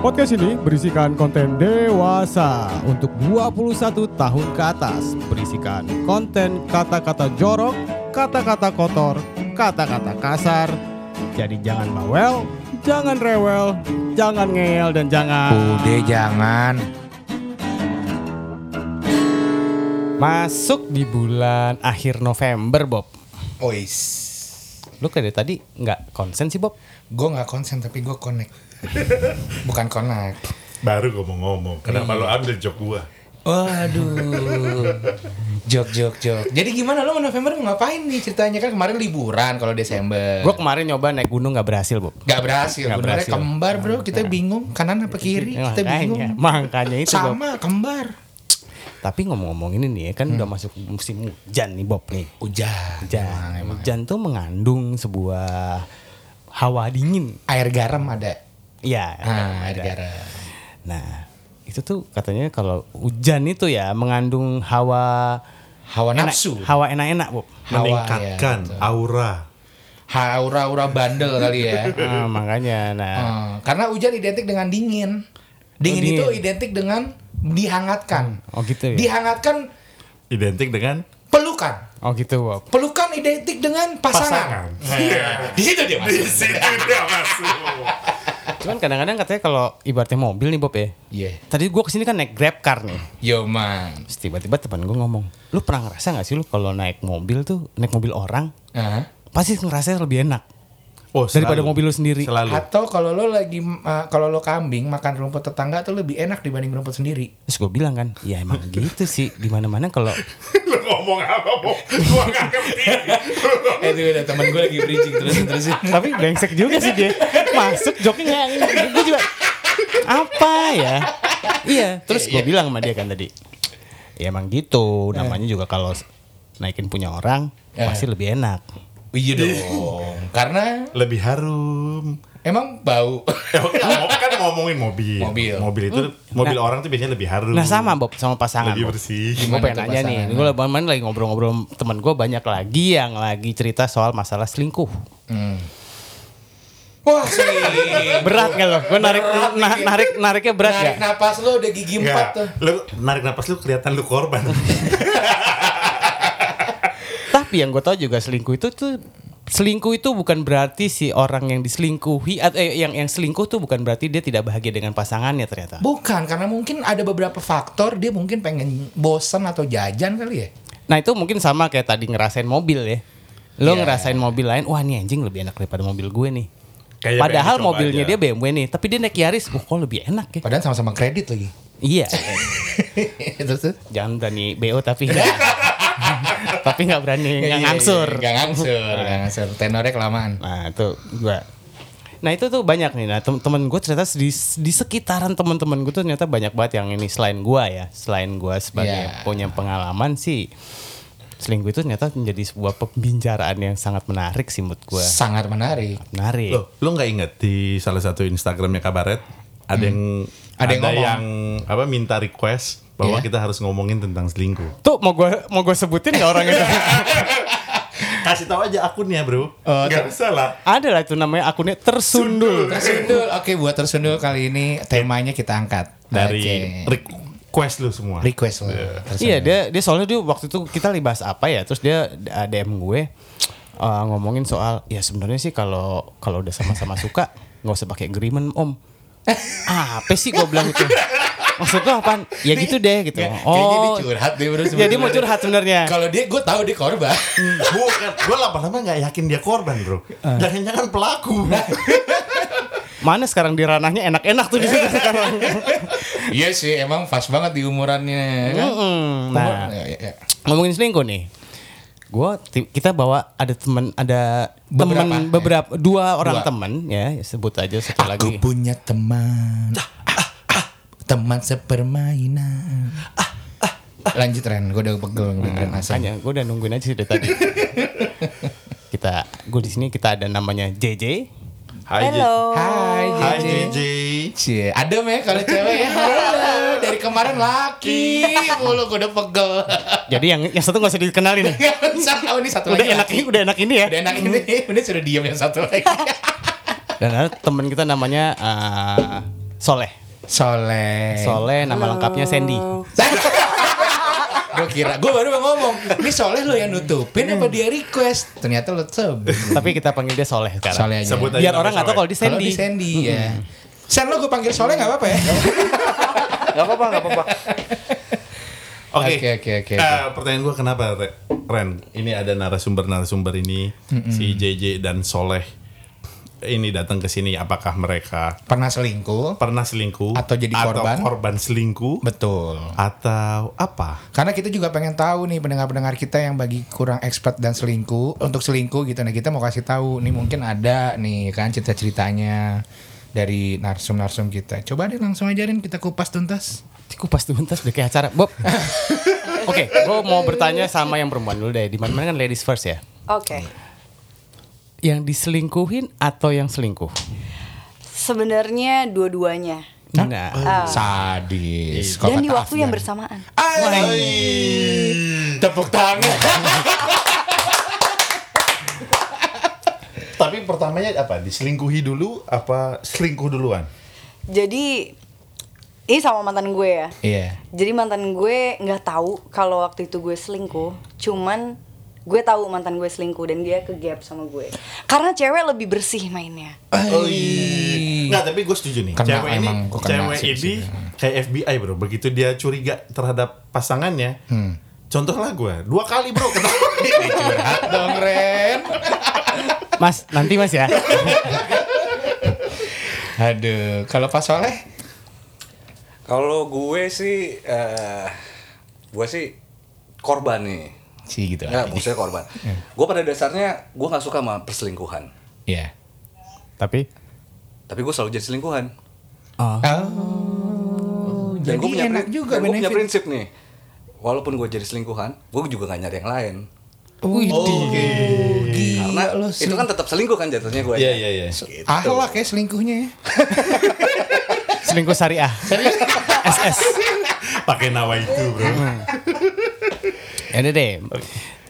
Podcast ini berisikan konten dewasa untuk 21 tahun ke atas. Berisikan konten kata-kata jorok, kata-kata kotor, kata-kata kasar. Jadi jangan bawel, jangan rewel, jangan ngeyel dan jangan Udah jangan. masuk di bulan akhir November, Bob. Ois. Lu kayak dari tadi nggak konsen sih, Bob? Gue nggak konsen tapi gue connect. Bukan connect. Baru gue mau ngomong. Kenapa lo ambil job gua? Waduh. Jok jok jok. Jadi gimana lo November mau ngapain nih ceritanya kan kemarin liburan kalau Desember. Gue kemarin nyoba naik gunung nggak berhasil, Bob. Gak berhasil, Benernya berhasil. kembar bro, kita bingung kanan apa kiri, kita bingung. makanya itu, Bob. Sama kembar. Tapi ngomong-ngomong ini nih ya, kan udah masuk musim hujan nih Bob nih. Hujan. Hujan. Emang, emang. Hujan tuh mengandung sebuah hawa dingin. Air garam ada. Iya. Ah, air ada. garam. Nah, itu tuh katanya kalau hujan itu ya mengandung hawa Hawa enak- nafsu. hawa enak-enak, Bob. Hawa, Meningkatkan ya, betul. aura. Aura-aura bandel kali ya. Ah, makanya nah Hmm, karena hujan identik dengan dingin. Dingin, Oh, itu dingin. identik dengan dihangatkan. Oh gitu ya. Dihangatkan Identik dengan pelukan. Oh gitu, Bob. Pelukan identik dengan pasangan. pasangan. Iya. Di situ dia Di masuk. situ dia masuk. Cuman kadang-kadang katanya kalau ibaratnya mobil nih, Bob ya. Iya. Tadi gua ke sini kan naik Grab car nih. Yo man. Terus tiba-tiba teman gue ngomong, lu pernah ngerasa gak sih lu kalau naik mobil tuh, naik mobil orang, Hah? pasti ngerasa lebih enak Oh, daripada mobil lu sendiri. Selalu. Atau kalau lo lagi uh, kalau lo kambing makan rumput tetangga tuh lebih enak dibanding rumput sendiri. Terus gue bilang kan, ya emang gitu sih, di mana-mana kalau Lu ngomong apa, Bo? Gua gak ngerti. eh itu ada teman gue lagi bridging terusin terusin. tapi brengsek juga sih dia masuk joknya nggak gue juga apa ya iya terus gue bilang sama dia kan tadi ya emang gitu namanya juga kalau naikin punya orang Eh. pasti lebih enak Iya dong. Karena Lebih harum. emang bau. Oke, ngomong- kan ngomongin mobil. Mobil. Mobil itu mobil orang tuh biasanya lebih harum. nah sama Bob sama pasangan Lebih bersih. gue Gimana pengen nanya nih gue kemarin lagi ngobrol-ngobrol temen gue banyak lagi yang lagi cerita soal masalah selingkuh Hmm. Wah sih. berat gak lo gue narik Berat na- narik nariknya berat Narik gak napas lo udah gigi empat tuh. Lu narik napas lu kelihatan lu korban. Tapi yang gue tau juga selingkuh itu tuh selingkuh itu bukan berarti si orang yang diselingkuhi atau eh, yang yang selingkuh tuh bukan berarti dia tidak bahagia dengan pasangannya ternyata. Bukan, karena mungkin ada beberapa faktor dia mungkin pengen bosan atau jajan kali ya. Nah itu mungkin sama kayak tadi ngerasain mobil ya. Lo Iya. ngerasain mobil lain, wah nih anjing lebih enak daripada mobil gue nih. Kayak Padahal mobilnya aja. dia BMW nih, tapi dia naik Yaris, wah kok lebih enak ya. Padahal sama-sama kredit lagi. Iya, Terus tuh. jangan berani BO tapi tapi nggak berani nggak ngangsur. Iya, Nggak ngangsur, nggak ngangsur. Tenornya kelamaan. Nah itu gua. Nah itu tuh banyak nih. Nah temen gue ternyata di, di sekitaran teman-teman gue tuh ternyata banyak banget yang ini selain gua ya, selain gua sebagai Iya. punya pengalaman sih selingkuh itu ternyata menjadi sebuah pembicaraan yang sangat menarik sih menurut gua. Sangat menarik. Menarik. Loh, lu nggak inget di salah satu Instagramnya Kabaret ada yang Hmm. Ada yang ngomong. yang apa minta request bahwa Iya. kita harus ngomongin tentang selingkuh. Tuh mau gue mau gue sebutin nggak orang itu? Kasih tahu aja akunnya, Bro. Oh, Gak bisa lah. Ada lah itu namanya akunnya tersundul. Tersundul. Oke, buat tersundul kali ini temanya kita angkat Dari Oke. request lu semua. request lo. Tersundul. Iya dia dia soalnya dia waktu itu kita lagi bahas apa ya terus dia uh, DM gue uh, ngomongin soal ya sebenarnya sih kalau kalau udah sama-sama suka nggak usah pakai agreement om. apa sih gue bilang itu? Maksud lo apaan? Ya gitu deh gitu. Kayaknya dia Oh. curhat deh bro. Ya dia mau curhat sebenarnya. Kalau dia, gue tahu dia korban. Bukan, gue lama-lama nggak yakin dia korban, Bro. Ah. Jangan-jangan pelaku. Mana sekarang di ranahnya enak-enak tuh di situ sekarang. Iya sih, emang pas banget di umurannya kan. Mm, Nah, Ya, ya, ya. ngomongin selingkuh nih. Gua ti- kita bawa ada teman ada Beberapa, teman ya. beberapa dua orang Dua. teman ya sebut aja satu Aku lagi. punya teman. Teman sepermainan. Lanjut Ren, gue udah pegel dengerin asal. Makanya gue udah nungguin aja sih dari tadi. kita gue di sini kita ada namanya JJ. Hai, J- Hai Hai JJ. JJ. Cie, adem ya kalau cewek ya. Halo, dari kemarin laki mulu gue udah pegel. Jadi yang yang satu gak usah dikenalin nih. Gak usah, oh, ini satu Udah lagi. enak laki. ini, udah enak ini ya. Udah enak ini, udah sudah diam yang satu lagi. Dan ada teman kita namanya eh, Soleh. Soleh. Soleh nama lengkapnya Sandy. gue kira, gue baru mau ngomong. Ini Soleh lo yang nutupin apa dia request? Ternyata lo sebut. Tapi kita panggil dia Soleh sekarang. Soleh aja. Sebut aja Biar orang nggak tahu kalau di Kalau Sandy. di Sandy ya. Sen lo gue panggil Soleh nggak apa-apa ya? Gak apa-apa, gak apa-apa. Oke, Oke, oke, oke, Eh, pertanyaan gue kenapa Re- Ren? Ini ada narasumber-narasumber ini si JJ dan Soleh ini datang ke sini. Apakah mereka Pernah selingkuh? pernah selingkuh Atau jadi korban? atau korban selingkuh Betul. atau apa? Karena kita juga pengen tahu nih pendengar-pendengar kita yang bagi kurang expert dan selingkuh untuk selingkuh gitu. Nah kita mau kasih tahu nih mungkin ada nih kan cerita-ceritanya dari narsum-narsum kita. Coba deh langsung ajarin kita kupas tuntas. Kupas tuntas udah kayak acara. Bob. Oke, gue mau bertanya sama yang perempuan dulu deh. Di mana kan ladies first ya. Oke. Yang diselingkuhin atau yang selingkuh? Sebenarnya dua-duanya. Nah, Sadis. Dan di waktu yang bersamaan. Tepuk tangan. Tapi pertamanya apa? Diselingkuhi dulu apa selingkuh duluan? Jadi ini sama mantan gue ya. Iya. Jadi mantan gue nggak tahu kalau waktu itu gue selingkuh. Cuman gue tahu mantan gue selingkuh dan dia ke gap sama gue. Karena cewek lebih bersih mainnya. Oh iya. Nggak, tapi gue setuju nih. Kena, cewek ini, cewek sih, ini sih. kayak FBI bro. Begitu dia curiga terhadap pasangannya, contohlah gue dua kali bro. Curhat dong Ren. Mas, nanti Mas ya. Aduh, kalau Pak Soleh? Kalau gue sih, eh gue sih korban nih. Sih gitu. Enggak, maksudnya korban. Gue pada dasarnya gue nggak suka sama perselingkuhan. Iya. Tapi Tapi gue selalu jadi selingkuhan. Oh, Dan jadi gue punya, enak juga dan gua punya prinsip nih. Walaupun gue jadi selingkuhan, gue juga gak nyari yang lain. Wih, Karena lo itu kan tetap selingkuh kan jatuhnya gue. Iya iya iya. Ahlak ya selingkuhnya ya. selingkuh syariah. SS. Pakai nawa itu bro. Udah deh.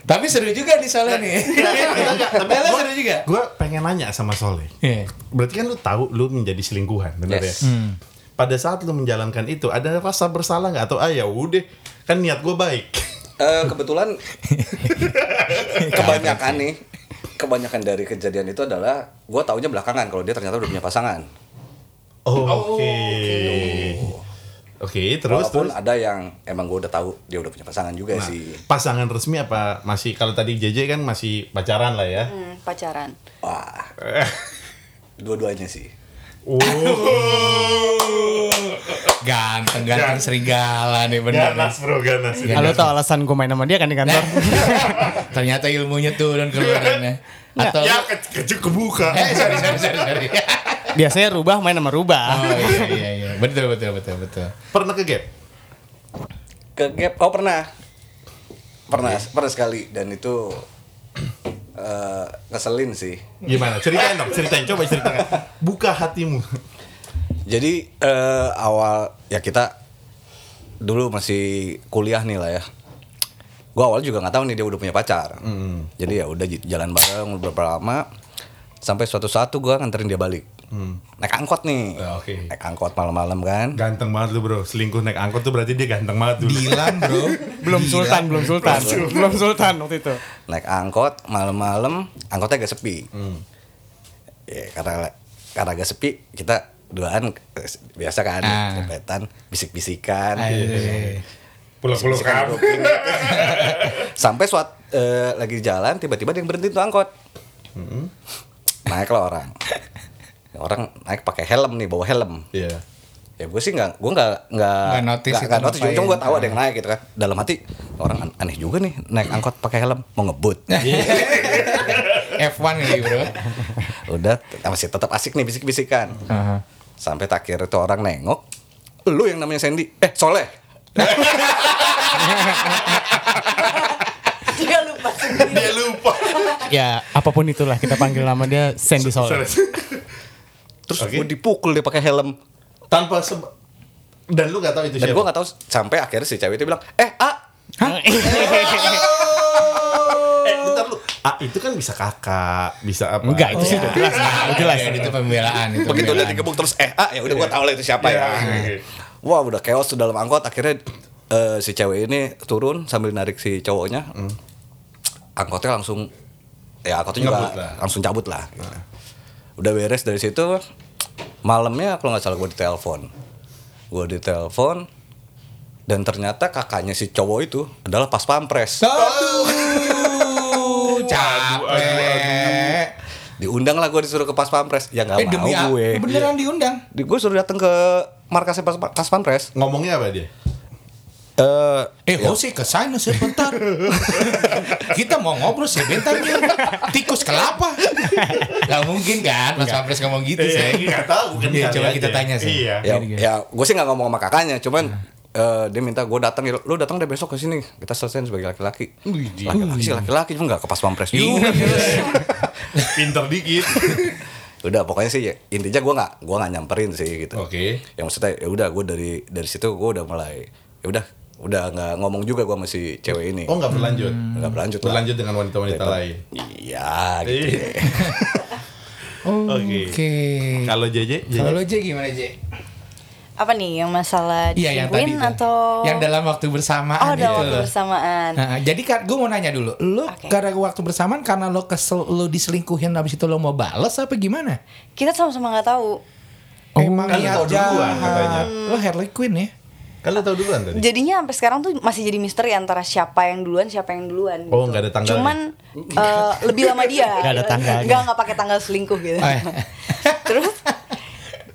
Tapi seru juga di Soleh nih. Tapi Ella seru juga. Gue pengen nanya sama Soleh. Iya. Berarti kan lu tahu lu menjadi selingkuhan, benar Yes. ya? Pada saat lu menjalankan itu, ada rasa bersalah nggak atau ah ya udah kan niat gue baik. Eh, kebetulan kebanyakan nih, kebanyakan dari kejadian itu adalah gue taunya belakangan kalau dia ternyata udah punya pasangan. Oh, Oke. Oke, terus Walaupun terus. ada yang emang gue udah tahu dia udah punya pasangan juga Nah, sih. pasangan resmi apa masih kalau tadi JJ kan masih pacaran lah ya. Hmm, pacaran. Wah, dua-duanya sih. Ganteng, ganteng serigala nih bener. Ganas bro, ganas. Kalau tau alasan gue main sama dia kan di kantor. Ternyata ilmunya turun keluarannya. Atau Ya ke kebuka. Eh, sorry, sorry, sorry, sorry. Biasanya rubah main sama rubah. Oh iya iya iya. Betul betul betul betul. Pernah ke gap? Ke gap, oh pernah, pernah, pernah sekali dan itu eh ngeselin sih. Gimana? Ceritain dong, ceritain. Coba ceritain. Buka hatimu. Jadi eh, awal ya kita dulu masih kuliah nih lah ya. Gua awal juga nggak tahu nih dia udah punya pacar. Jadi ya udah jalan bareng beberapa lama sampai suatu saat tuh gua nganterin dia balik. Naik angkot nih. Ya, oke. Naik angkot malam-malam kan. Ganteng banget lu bro. Selingkuh naik angkot tuh berarti dia ganteng banget dulu. Dilan bro. Belum sultan, belum sultan. belum sultan waktu itu. Naik angkot malam-malam angkotnya agak sepi. Ya karena karena agak sepi kita duaan biasa kan Ah. cepetan bisik-bisikan. Aduh. Pulang-pulang Sampai suat eh, lagi di jalan tiba-tiba dia yang berhenti tuh angkot. Naik lah orang. Orang naik pakai helm nih, bawa helm. Iya. Ya gue sih nggak, gue nggak nggak Nggak notice notice. ngapain. Cuma gue tahu ada yang naik gitu kan. Dalam hati orang an- aneh juga nih naik angkot pakai helm mau ngebut. F1 kali bro. Udah masih tetap asik nih bisik-bisikan. Aha. Sampai tak kira itu orang nengok. Lu yang namanya Sandy. Eh Soleh. Dia lupa sendiri. Dia lupa. Ya, apa pun itulah kita panggil nama dia Sandy Soleh. Terus Oke. gue dipukul dia pakai helm. Tanpa sebab. Dan lu gak tahu itu Dan siapa? gue nggak tahu sampai akhirnya si cewek itu bilang, eh A, Eh, bentar lu. A itu kan bisa kakak, bisa apa? Enggak, itu sih udah jelas. Udah jelas. Ya, itu pembelaan itu. Begitu udah digebuk terus eh ah ya udah gua tahu lah itu siapa ya. Wah udah chaos tuh dalam angkot akhirnya eh, si cewek ini turun sambil narik si cowoknya. Angkotnya langsung ya angkotnya juga langsung cabut lah. Udah beres dari situ malamnya kalau nggak salah gue ditelepon. Gue ditelepon dan ternyata kakaknya si cowok itu adalah pas pampres. Aduh, capek. Diundang lah gue disuruh ke pas pampres. Ya nggak Eh mau gue. Beneran diundang. Di, gue suruh datang ke markasnya pas, pas pampres. Ngomongnya apa dia? Eh, Eh, oh sih ke sana sebentar. Kita mau ngobrol sebentar nih. Tikus kelapa. Gak mungkin kan, Mas Pampres ngomong gitu sih. Enggak tahu kan. Iya, coba kita tanya sih. Iya. ya, ya gue sih nggak ngomong sama kakaknya, cuman eh, dia minta gue datang, lu datang deh besok ke sini, kita selesaiin sebagai laki-laki. Laki-laki sih laki-laki, cuma nggak ke pas pampres juga. Pinter dikit. udah pokoknya sih ya, intinya gue nggak gue nggak nyamperin sih gitu. Oke. Yang maksudnya ya udah gue dari dari situ gue udah mulai ya udah udah nggak ngomong juga gue masih cewek ini. Oh nggak berlanjut. Nggak berlanjut lah. Berlanjut dengan wanita-wanita lain. Iya gitu. Iya. Oke. Oke. Kalau JJ, JJ? Kalau lo J gimana J? Apa nih yang masalah Iya yang tadi atau Yang dalam waktu bersamaan Oh, dalam gitu waktu loh. bersamaan. Nah, jadi kan gue mau nanya dulu, lo Oke. karena waktu bersamaan karena lo kesel lo diselingkuhin habis itu lo mau bales apa gimana? Kita sama-sama nggak tahu. Emang kan lo niat tahu duluan katanya. Lo Harley Quinn ya? Kan lu tahu duluan tadi. Jadinya sampai sekarang tuh masih jadi misteri antara siapa yang duluan, siapa yang duluan. Oh, gitu. nggak ada tanggalnya? Cuman eh, lebih lama dia. Nggak ada tanggalnya. Nggak nggak pakai tanggal selingkuh gitu. Oh, iya. Terus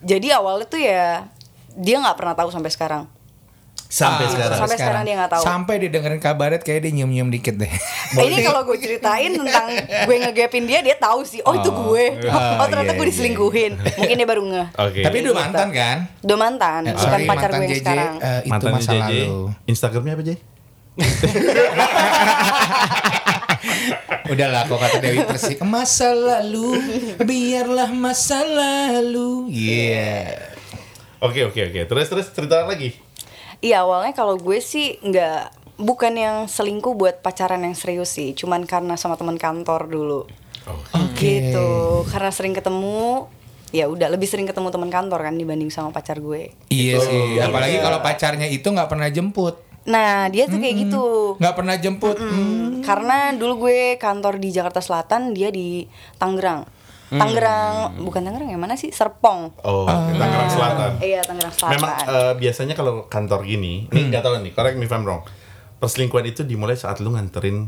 jadi awalnya tuh ya dia nggak pernah tahu sampai sekarang. Sampai Ah, sekarang. Sampai sekarang dia nggak tahu. Sampai dia dengerin kabaret kayak dia nyium-nyium dikit deh. Eh, ini kalau gue ceritain tentang gue ngegapin dia, dia tahu sih. Oh, itu Oh. gue. Oh, Oh, ternyata iya, gue iya, diselingkuhin. Mungkin dia baru ngeh. Oke. Tapi udah mantan kan? Udah mantan, Eh, bukan sorry, pacar mantan gue yang JJ, sekarang. eh, itu Mantannya masa JJ. lalu. Instagramnya apa, Jay? Udahlah kok kata Dewi Persik Masa lalu Biarlah masa lalu Iya Oke, oke, oke. Terus terus cerita lagi. Iya awalnya kalau gue sih nggak bukan yang selingkuh buat pacaran yang serius sih, cuman karena sama teman kantor dulu. Oke Gitu, karena sering ketemu, ya udah lebih sering ketemu teman kantor kan dibanding sama pacar gue. Iya Oh, sih iya. Apalagi kalau pacarnya itu nggak pernah jemput Nah dia tuh kayak gitu. nggak pernah jemput Hmm, Karena dulu gue kantor di Jakarta Selatan, dia di Tangerang. Tangerang, bukan Tangerang yang mana sih? Serpong. Oh, Tangerang Selatan. Iya Tangerang Selatan. Memang eh, biasanya kalau kantor gini, ini nggak tahu nih, correct me if I'm wrong. Perselingkuhan itu dimulai saat lu nganterin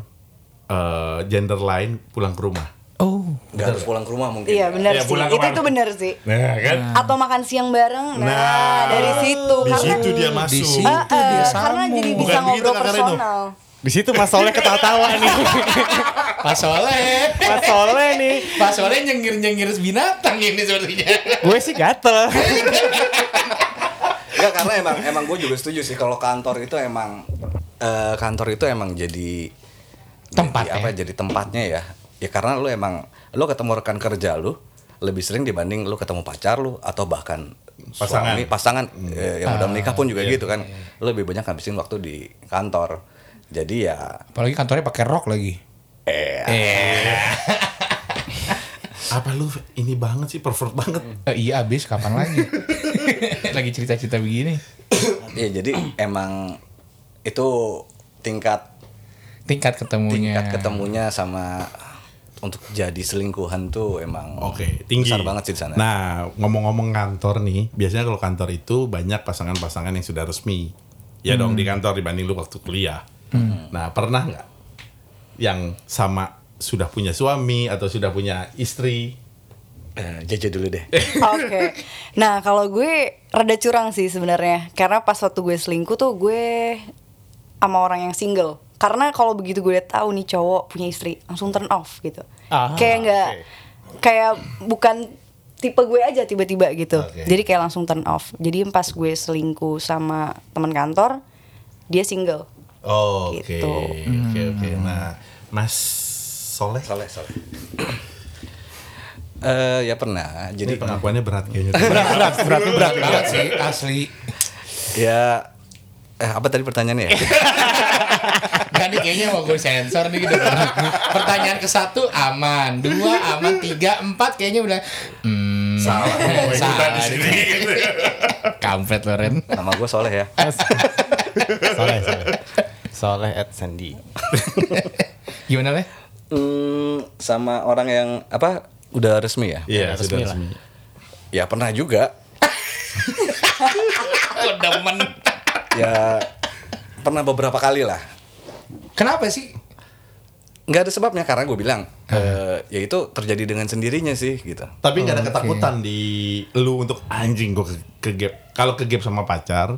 eh, gender lain pulang ke rumah. Oh Nggak harus pulang ke rumah mungkin. Iya benar Iya, sih. pulang Itu itu benar sih. Nah, kan? Atau makan siang bareng. Nah, Nah, dari situ Di karena situ dia Di masuk. situ. Eh, eh, dia karena jadi bisa Bukan ngobrol Kak Reno? Di situ Mas Soleh ketawa-tawa nih. Pak Soleh Mas Soleh nih. Pak Soleh nyengir-nyengir binatang ini sepertinya Gue sih gatel. Enggak karena emang emang gue juga setuju sih kalau kantor itu emang eh, kantor itu emang jadi Tempat jadi ya? apa jadi tempatnya ya. Ya karena lu emang lu ketemu rekan kerja lu lebih sering dibanding lu ketemu pacar lu atau bahkan Pasangan. suami pasangan eh, yang udah menikah pun juga iya, gitu kan. Lu lebih banyak ngabisin waktu di kantor. Jadi ya Apalagi kantornya pakai rok lagi eh Apa lu ini banget sih, pervert banget. Eh, Iya abis kapan lagi Lagi cerita-cerita begini ya jadi emang itu tingkat Tingkat ketemunya tingkat ketemunya sama untuk jadi selingkuhan tuh emang Oke, tinggi. besar banget sih di sana. Nah, ngomong-ngomong kantor nih, biasanya kalau kantor itu banyak pasangan-pasangan yang sudah resmi. Ya dong di kantor dibanding lu waktu kuliah. Nah, pernah nggak yang sama sudah punya suami atau sudah punya istri? Eh, JJ dulu deh. Oke. Nah, kalau gue rada curang sih sebenarnya. Karena pas waktu gue selingkuh tuh gue sama orang yang single. Karena kalau begitu gue udah tahu nih cowok punya istri, langsung turn off gitu. Ah, kayak nggak kayak bukan tipe gue aja tiba-tiba gitu. Oke. Jadi kayak langsung turn off. Jadi pas gue selingkuh sama teman kantor, dia single. Oh, oke. Gitu. Oke, oke. Nah, Mas Soleh, Soleh, soleh. Eh ya pernah. jadi Jadi pengakuannya berat kayaknya. Berat, berat, berat, berat. banget sih asli ya eh apa tadi pertanyaannya ya? Kan nih kayaknya mau gue sensor nih gitu. Pertanyaan ke satu aman, dua aman, tiga, empat kayaknya udah hmm, Salah. Ikutan di salah. sini. Kampret lo Ren. Nama gue Soleh ya. Soleh, soleh. Soleh at Sandy. Gimana le? Hmm, sama orang yang apa udah resmi ya? Iya, resmi sudah lah. resmi. Ya pernah juga. Demen. Ya pernah beberapa kali lah. Kenapa sih? Nggak ada sebabnya karena gue bilang eh, ya itu terjadi dengan sendirinya sih gitu. Tapi nggak ada oke. ketakutan di lu untuk anjing gue ke, ke gap. Kalau ke gap sama pacar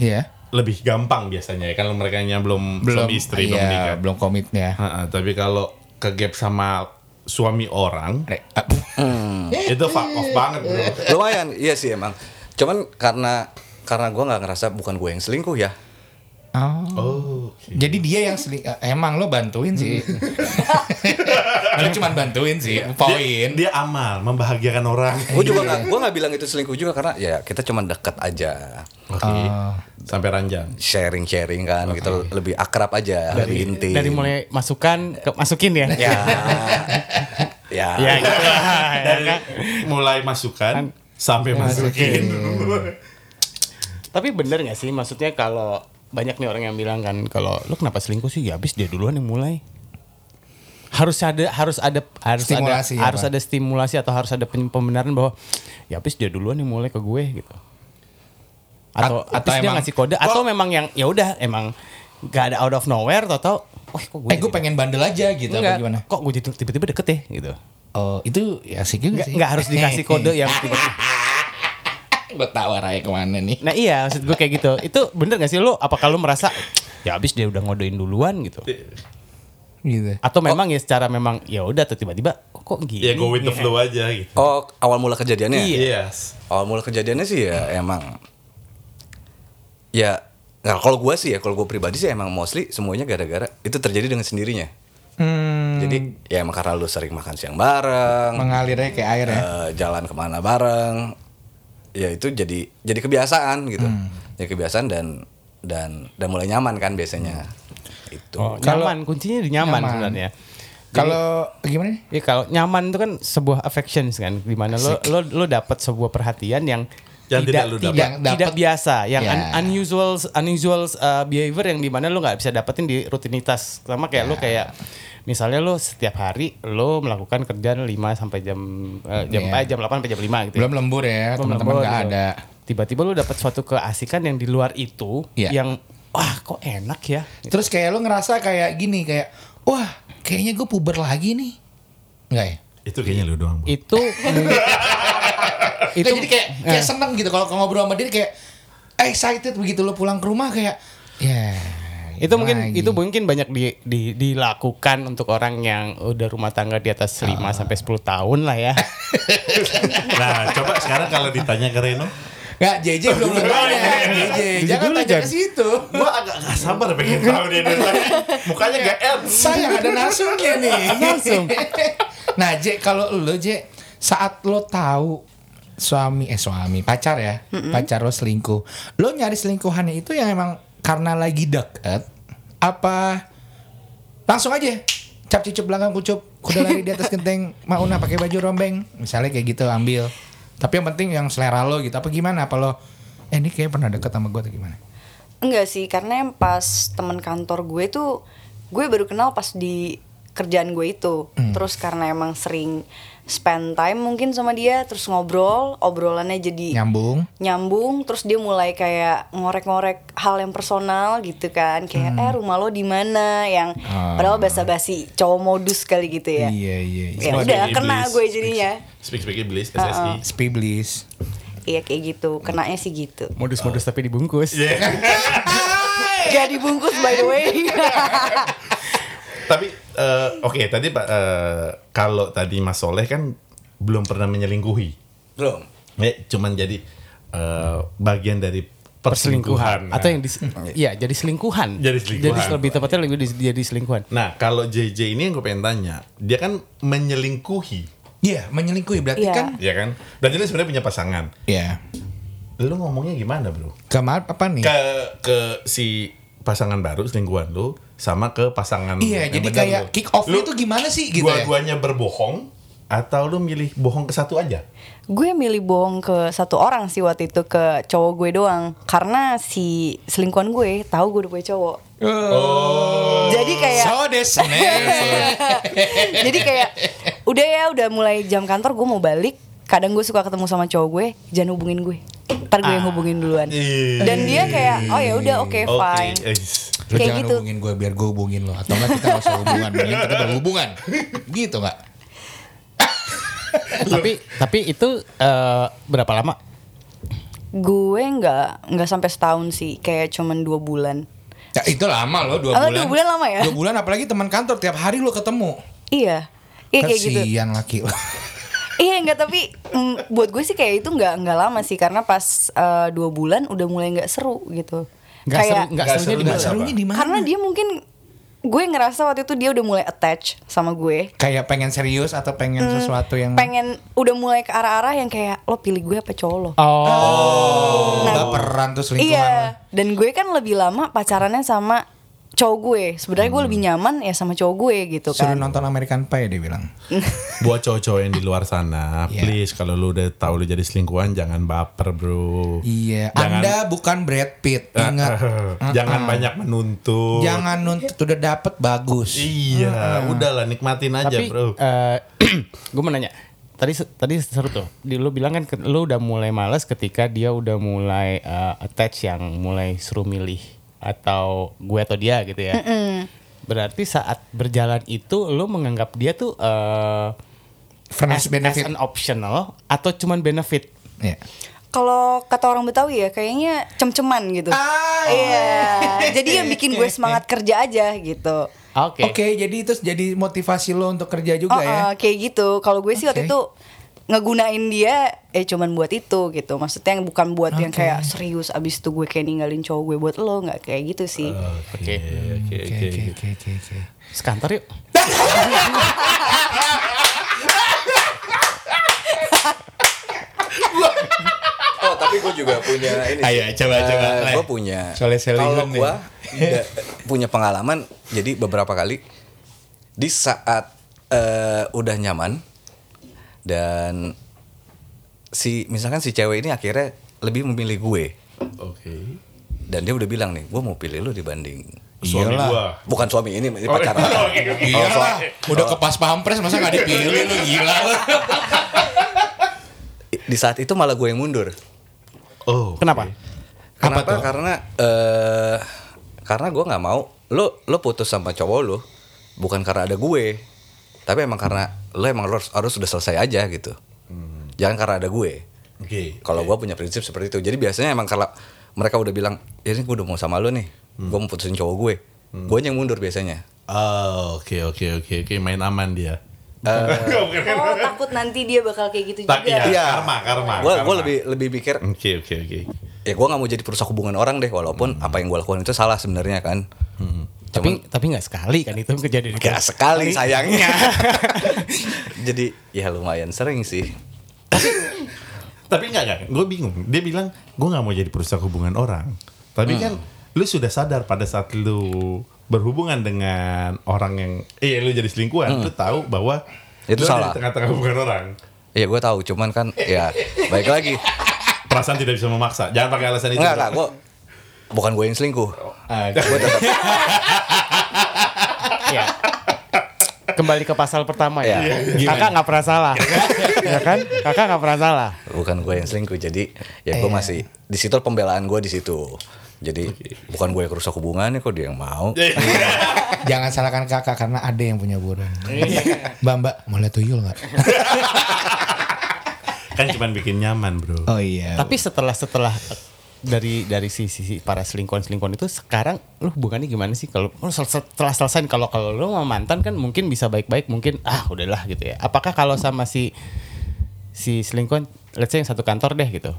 Iya. Lebih gampang biasanya ya kalau mereka belum, suami istri belum iya, menikah. belum komit ya. Ha-ha, tapi kalau ke gap sama suami orang Re- ah, itu fuck off banget bro. Lumayan, iya sih emang. Cuman karena karena gue nggak ngerasa bukan gue yang selingkuh ya. Oh. Oh, Jadi dia yang seling- eh, emang lo bantuin sih. lo cuma bantuin sih, dia, poin. dia amal membahagiakan orang. Gue juga nggak, gue nggak bilang itu selingkuh juga karena ya kita cuma deket aja, Oke. Oh. Sampai ranjang. sharing sharing kan, gitu lebih akrab aja, lebih intim. Dari mulai masukan ke masukin ya. ya, ya, Ya gitu. Dari mulai masukan sampai masukin. Tapi bener gak sih maksudnya kalau banyak nih orang yang bilang kan kalau lu kenapa selingkuh sih ya habis dia duluan yang mulai. Harus ada harus ada harus Stimulasi ada apa? harus ada stimulasi atau harus ada pembenaran bahwa ya habis dia duluan yang mulai ke gue gitu. Atau At- atau dia emang- ngasih kode atau memang yang ya udah emang gak ada out of nowhere atau tau oh kok gue Eh gue pengen bandel aja gitu Enggak, apa gimana? kok gue jadi tiba-tiba deket ya gitu. Oh itu ya asik juga sih. nggak harus dikasih kode yang tiba-tiba. gue tahu arahnya ke mana nih. Nah iya maksud gue kayak gitu. Itu bener gak sih lu? Apakah lu merasa ya habis dia udah ngodein duluan gitu? Gitu. Atau memang ya secara memang ya udah atau tiba-tiba oh, kok gini? Ya go with the flow aja gitu. Oh, awal mula kejadiannya? Iya. Yes. Awal mula kejadiannya sih ya emang ya Nah, kalau gue sih ya, kalau gue pribadi sih emang mostly semuanya gara-gara itu terjadi dengan sendirinya. Hmm, Jadi ya emang karena lu sering makan siang bareng, mengalirnya kayak air ya. eh, jalan ke mana bareng, ya itu jadi jadi kebiasaan gitu, Hmm. ya kebiasaan dan dan dan mulai nyaman kan biasanya. Itu. Oh, Kalau- nyaman kuncinya di nyaman, Nyaman. sebenarnya. Kalau gimana nih? Ya kalau nyaman itu kan sebuah affections kan, di mana lo lo lo dapat sebuah perhatian yang Yang tidak lu dapat. tidak, Yang dapat- tidak biasa, yang Ya. un- unusual unusual uh, behavior yang di mana lo nggak bisa dapetin di rutinitas. Sama kayak lo Ya. kayak misalnya lo setiap hari lo melakukan kerjaan 5 sampai jam uh, jam Iya. eh, jam 8 sampai jam 5 gitu. ya. Belum lembur ya, Belum teman-teman lembur nggak gitu. ada. Tiba-tiba lo dapat suatu keasikan yang di luar itu Iya. yang wah kok enak ya. Terus kayak lo ngerasa kayak gini kayak wah kayaknya gue puber lagi nih. Enggak ya? Itu kayaknya lu doang. Bu. Itu itu Kayak jadi kayak kayak eh. seneng gitu kalau ngobrol sama dia kayak excited begitu lo pulang ke rumah kayak ya itu mungkin lagi. itu mungkin banyak di, di- dilakukan untuk orang yang udah rumah tangga di atas 5 Ah. sampai 10 tahun lah ya. Nah, coba sekarang kalau ditanya ke Reno, Nggak, JJ belum bertanya JJ jangan tanya ke situ. Gua agak gak sabar pengen tahu dia dari tadi. Mukanya gak ed. saya ada narsumnya nih. Narsum. nah J kalau lo J saat lo tahu suami eh suami pacar ya pacar lo selingkuh lo nyari selingkuhannya itu yang emang karena lagi deket apa langsung aja cap cicup belakang kucup kuda lari di atas genteng mauna pakai baju rombeng misalnya kayak gitu ambil tapi yang penting yang selera lo gitu apa gimana apa lo eh ini kayak pernah deket sama gue atau gimana Enggak sih, karena yang pas temen kantor gue tuh gue baru kenal pas di kerjaan gue itu. Hmm. Terus karena emang sering spend time mungkin sama dia, terus ngobrol, obrolannya jadi nyambung nyambung, terus dia mulai kayak ngorek-ngorek hal yang personal gitu kan, kayak eh rumah lo di mana, yang Hmm. Ah. padahal basa-basi cowok modus kali gitu ya. iya iya iya Ya udah, iblis. kena gue jadinya. Speak speak iblis SSI. Spiblis Iya kayak gitu, kenanya sih gitu. Modus-modus tapi dibungkus. Iya. Gak dibungkus by the way. Tapi eh, oke tadi Pak eh, kalau tadi Mas Soleh kan belum pernah menyelingkuhi. Belum. Ya, cuman jadi eh, bagian dari perselingkuhan. Atau yang dis, ya jadi selingkuhan. Jadi selingkuhan. Jadi lebih tepatnya lebih dis- jadi selingkuhan. Nah, kalau JJ ini yang gue pengen tanya, dia kan menyelingkuhi, Iya, menyelingkuhi berarti Iya. kan? ya kan? Dan dia sebenarnya punya pasangan. Iya. Lu ngomongnya gimana, Bro? Ke apa nih? Ke ke si pasangan baru selingkuhan lu sama ke pasangan Iya, yang jadi benar kayak lu. kick off-nya Lu tuh gimana sih gitu ya? Dua-duanya berbohong atau lu milih bohong ke satu aja? Gue milih bohong ke satu orang sih waktu itu ke cowok gue doang karena si selingkuhan gue tahu gue udah punya cowok. Jadi kayak So jadi kayak udah ya udah mulai jam kantor gue mau balik. Kadang gue suka ketemu sama cowok gue, jangan hubungin gue. Ntar gue yang hubungin duluan. Ih. Dan dia kayak oh ya udah oke Oke, fine. eh, Lu Kayak jangan gitu. hubungin gue biar gue hubungin lo Atau enggak kita gak usah hubungan Mending kita berhubungan Gitu gak? tapi tapi itu eh, berapa lama? Gue nggak nggak sampai setahun sih, kayak cuman dua bulan. Ya itu lama loh dua Oh, bulan dua bulan lama ya? Dua bulan apalagi teman kantor Tiap hari lo ketemu Iya, iya kayak gitu. Laki lo Iya enggak tapi mm, buat gue sih kayak itu nggak nggak lama sih karena pas eh, dua bulan udah mulai nggak seru gitu. Nggak kayak seru, Nggak serunya seru, di nggak mana? seru. Serunya di mana? karena dia mungkin gue ngerasa waktu itu dia udah mulai attach sama gue. Kayak pengen serius Atau pengen sesuatu yang Pengen udah mulai ke arah-arah yang kayak lo pilih gue apa cowok lo. Oh. Nah, peran tuh selingkuhan Iya, dan gue kan lebih lama pacarannya sama cowok gue. Sebenarnya gue lebih nyaman ya sama cowok gue gitu Suruh kan. nonton American Pie dia bilang Buat cowok-cowok yang di luar sana, Iya. please kalau lu udah tahu lu jadi selingkuhan jangan baper, Bro. Iya Jangan- Anda bukan Brad Pitt Ingat jangan banyak menuntut. Jangan nuntut udah dapet bagus Iya, udahlah nikmatin aja, Tapi Bro. gue mau nanya. Tadi tadi seru tuh. Di, lu bilang kan lu udah mulai males ketika dia udah mulai eh, attach yang mulai suruh milih atau gue atau dia gitu ya. Berarti saat berjalan itu lu menganggap dia tuh eh Friends as, benefit as an optional atau cuman benefit? Iya. Kalau kata orang Betawi ya kayaknya cem-ceman gitu. Ah, Iya. Jadi yang bikin gue semangat kerja aja gitu. Oke. Oke, jadi itu jadi motivasi lo untuk kerja juga Oh, ya. oh, kayak gitu. Kalau gue sih waktu Oke. itu ngegunain dia eh cuman buat itu gitu. Maksudnya yang bukan buat yang Oke. kayak serius abis itu gue kayak ninggalin cowok gue buat lo nggak kayak gitu sih. Oke. Oke, Oke, oke, oke, oke. oke, oke, oke. Sekantor yuk. Oh tapi gue juga punya ini. Ayo, coba, coba, Le. Gue punya. Kalau gue punya pengalaman. Jadi beberapa kali di saat eh, udah nyaman dan si misalkan si cewek ini akhirnya lebih memilih gue Oke. dan dia udah bilang nih, gue mau pilih lu dibanding Suami Iyalah. gua. bukan suami ini, ini Oh, pacaran. oke, oke. Iya lah, udah ke pas pampres masa nggak dipilih lu gila. Di saat itu malah gue yang mundur. Oh. Kenapa? Apa Kenapa? tuh? Karena eh karena gue nggak mau lo lo putus sama cowok lo bukan karena ada gue, tapi emang karena lo emang harus harus sudah selesai aja gitu. Jangan karena ada gue. Oke. Kalau gue punya prinsip seperti itu. Jadi biasanya emang kalau mereka udah bilang, ya ini gue udah mau sama lo nih, gue mau putusin cowok gue, gue yang mundur biasanya. Oh, oke oke oke oke main aman dia. Oh takut nanti dia bakal kayak gitu Tak, juga. iya, karma, karma. Gue karma. lebih lebih pikir, Oke oke oke. ya gue nggak mau jadi perusak hubungan orang deh, walaupun apa yang gue lakukan itu salah sebenarnya kan. Tapi tapi nggak sekali kan itu kejadian itu. Gak sekali sayangnya. Jadi ya lumayan sering sih. Tapi enggak enggak, gue bingung. Dia bilang gue nggak mau jadi perusak hubungan orang. Tapi kan lu sudah sadar pada saat lu berhubungan dengan orang yang eh lu jadi selingkuhan, lu tahu bahwa Itu lu salah. di tengah-tengah hubungan orang. Iya gue tahu, cuman kan ya baik lagi. Perasaan tidak bisa memaksa. Jangan pakai alasan itu. Enggak enggak, gue bukan gue yang selingkuh. Gue tetap Ya. Kembali ke pasal pertama ya. Iya. Kakak nggak pernah salah. ya kan? Kakak nggak pernah salah. bukan gue yang selingkuh. Jadi ya gue masih di situ pembelaan gue di situ. Jadi bukan gue yang rusak hubungannya kok dia yang mau. Jangan salahkan kakak karena ada yang punya burung. mbak mbak mau lihat tuyul nggak? kan cuma bikin nyaman, Bro. Oh iya. Tapi setelah setelah dari dari si, si, si para selingkuhan selingkuhan itu sekarang lu hubungannya gimana sih kalau lu sel- setelah selesai kalau kalau lu sama mantan kan mungkin bisa baik-baik mungkin ah udahlah gitu ya apakah kalau sama si si selingkuhan let's say yang satu kantor deh gitu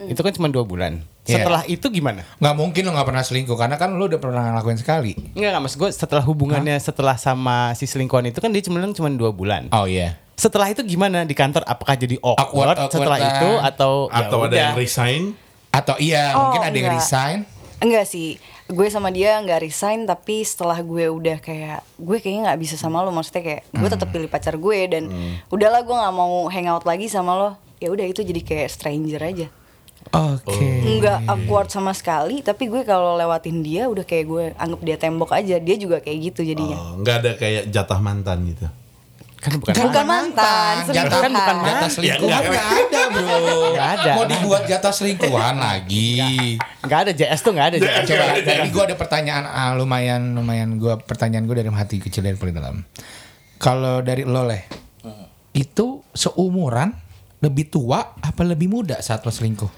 itu kan cuma dua bulan Iya. setelah itu gimana nggak mungkin lo nggak pernah selingkuh karena kan lo udah pernah ngelakuin sekali. Enggak, enggak maksud gue setelah hubungannya setelah sama si selingkuhan itu kan dia cuma cuma dua bulan Oh iya. setelah itu gimana di kantor apakah jadi awkward, Awkward, awkward setelah itu atau ya Atau ada udah? yang resign. Atau iya Oh, mungkin ada yang enggak. resign. Enggak sih. gue sama dia nggak resign tapi setelah gue udah kayak gue kayaknya nggak bisa sama lo maksudnya kayak gue tetap pilih pacar gue dan udahlah gue nggak mau hangout lagi sama lo ya udah itu jadi kayak stranger aja Oke. nggak awkward sama sekali tapi gue kalau lewatin dia udah kayak gue anggap dia tembok aja dia juga kayak gitu jadinya Oh, nggak ada kayak jatah mantan gitu. Kan bukan bukan mantan Jatah selingkuhan. kan bukan Jatah mantan. selingkuhan Ya, nggak ada bro. Nggak ada. Mau dibuat jatah selingkuhan lagi. Nggak ada JS tuh nggak ada JS. Coba, jadi gue ada pertanyaan ah, lumayan lumayan gue pertanyaan gue dari hati kecil dari paling dalam. Kalau dari lo leh, itu seumuran lebih tua apa lebih muda saat lo selingkuh?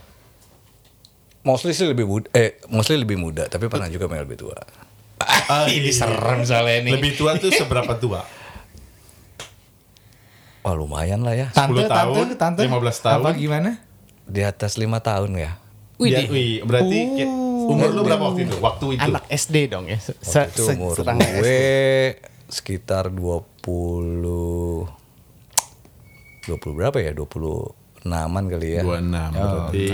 Mostly sih lebih muda, eh mostly lebih muda, tapi pernah juga yang lebih tua. Ah, ini serem soalnya ini. Lebih tua tuh seberapa tua? Wah lumayan lah ya, tante, 10 tahun, tante, tante, 15 tahun. Apa gimana? di atas lima tahun ya. Dia, wih, berarti kayak- umur lu berapa waktu itu? Waktu itu. Anak SD dong ya. Se se Itu se- umur gue sekitar 20 20 berapa ya? 26-an kali ya. 26 berarti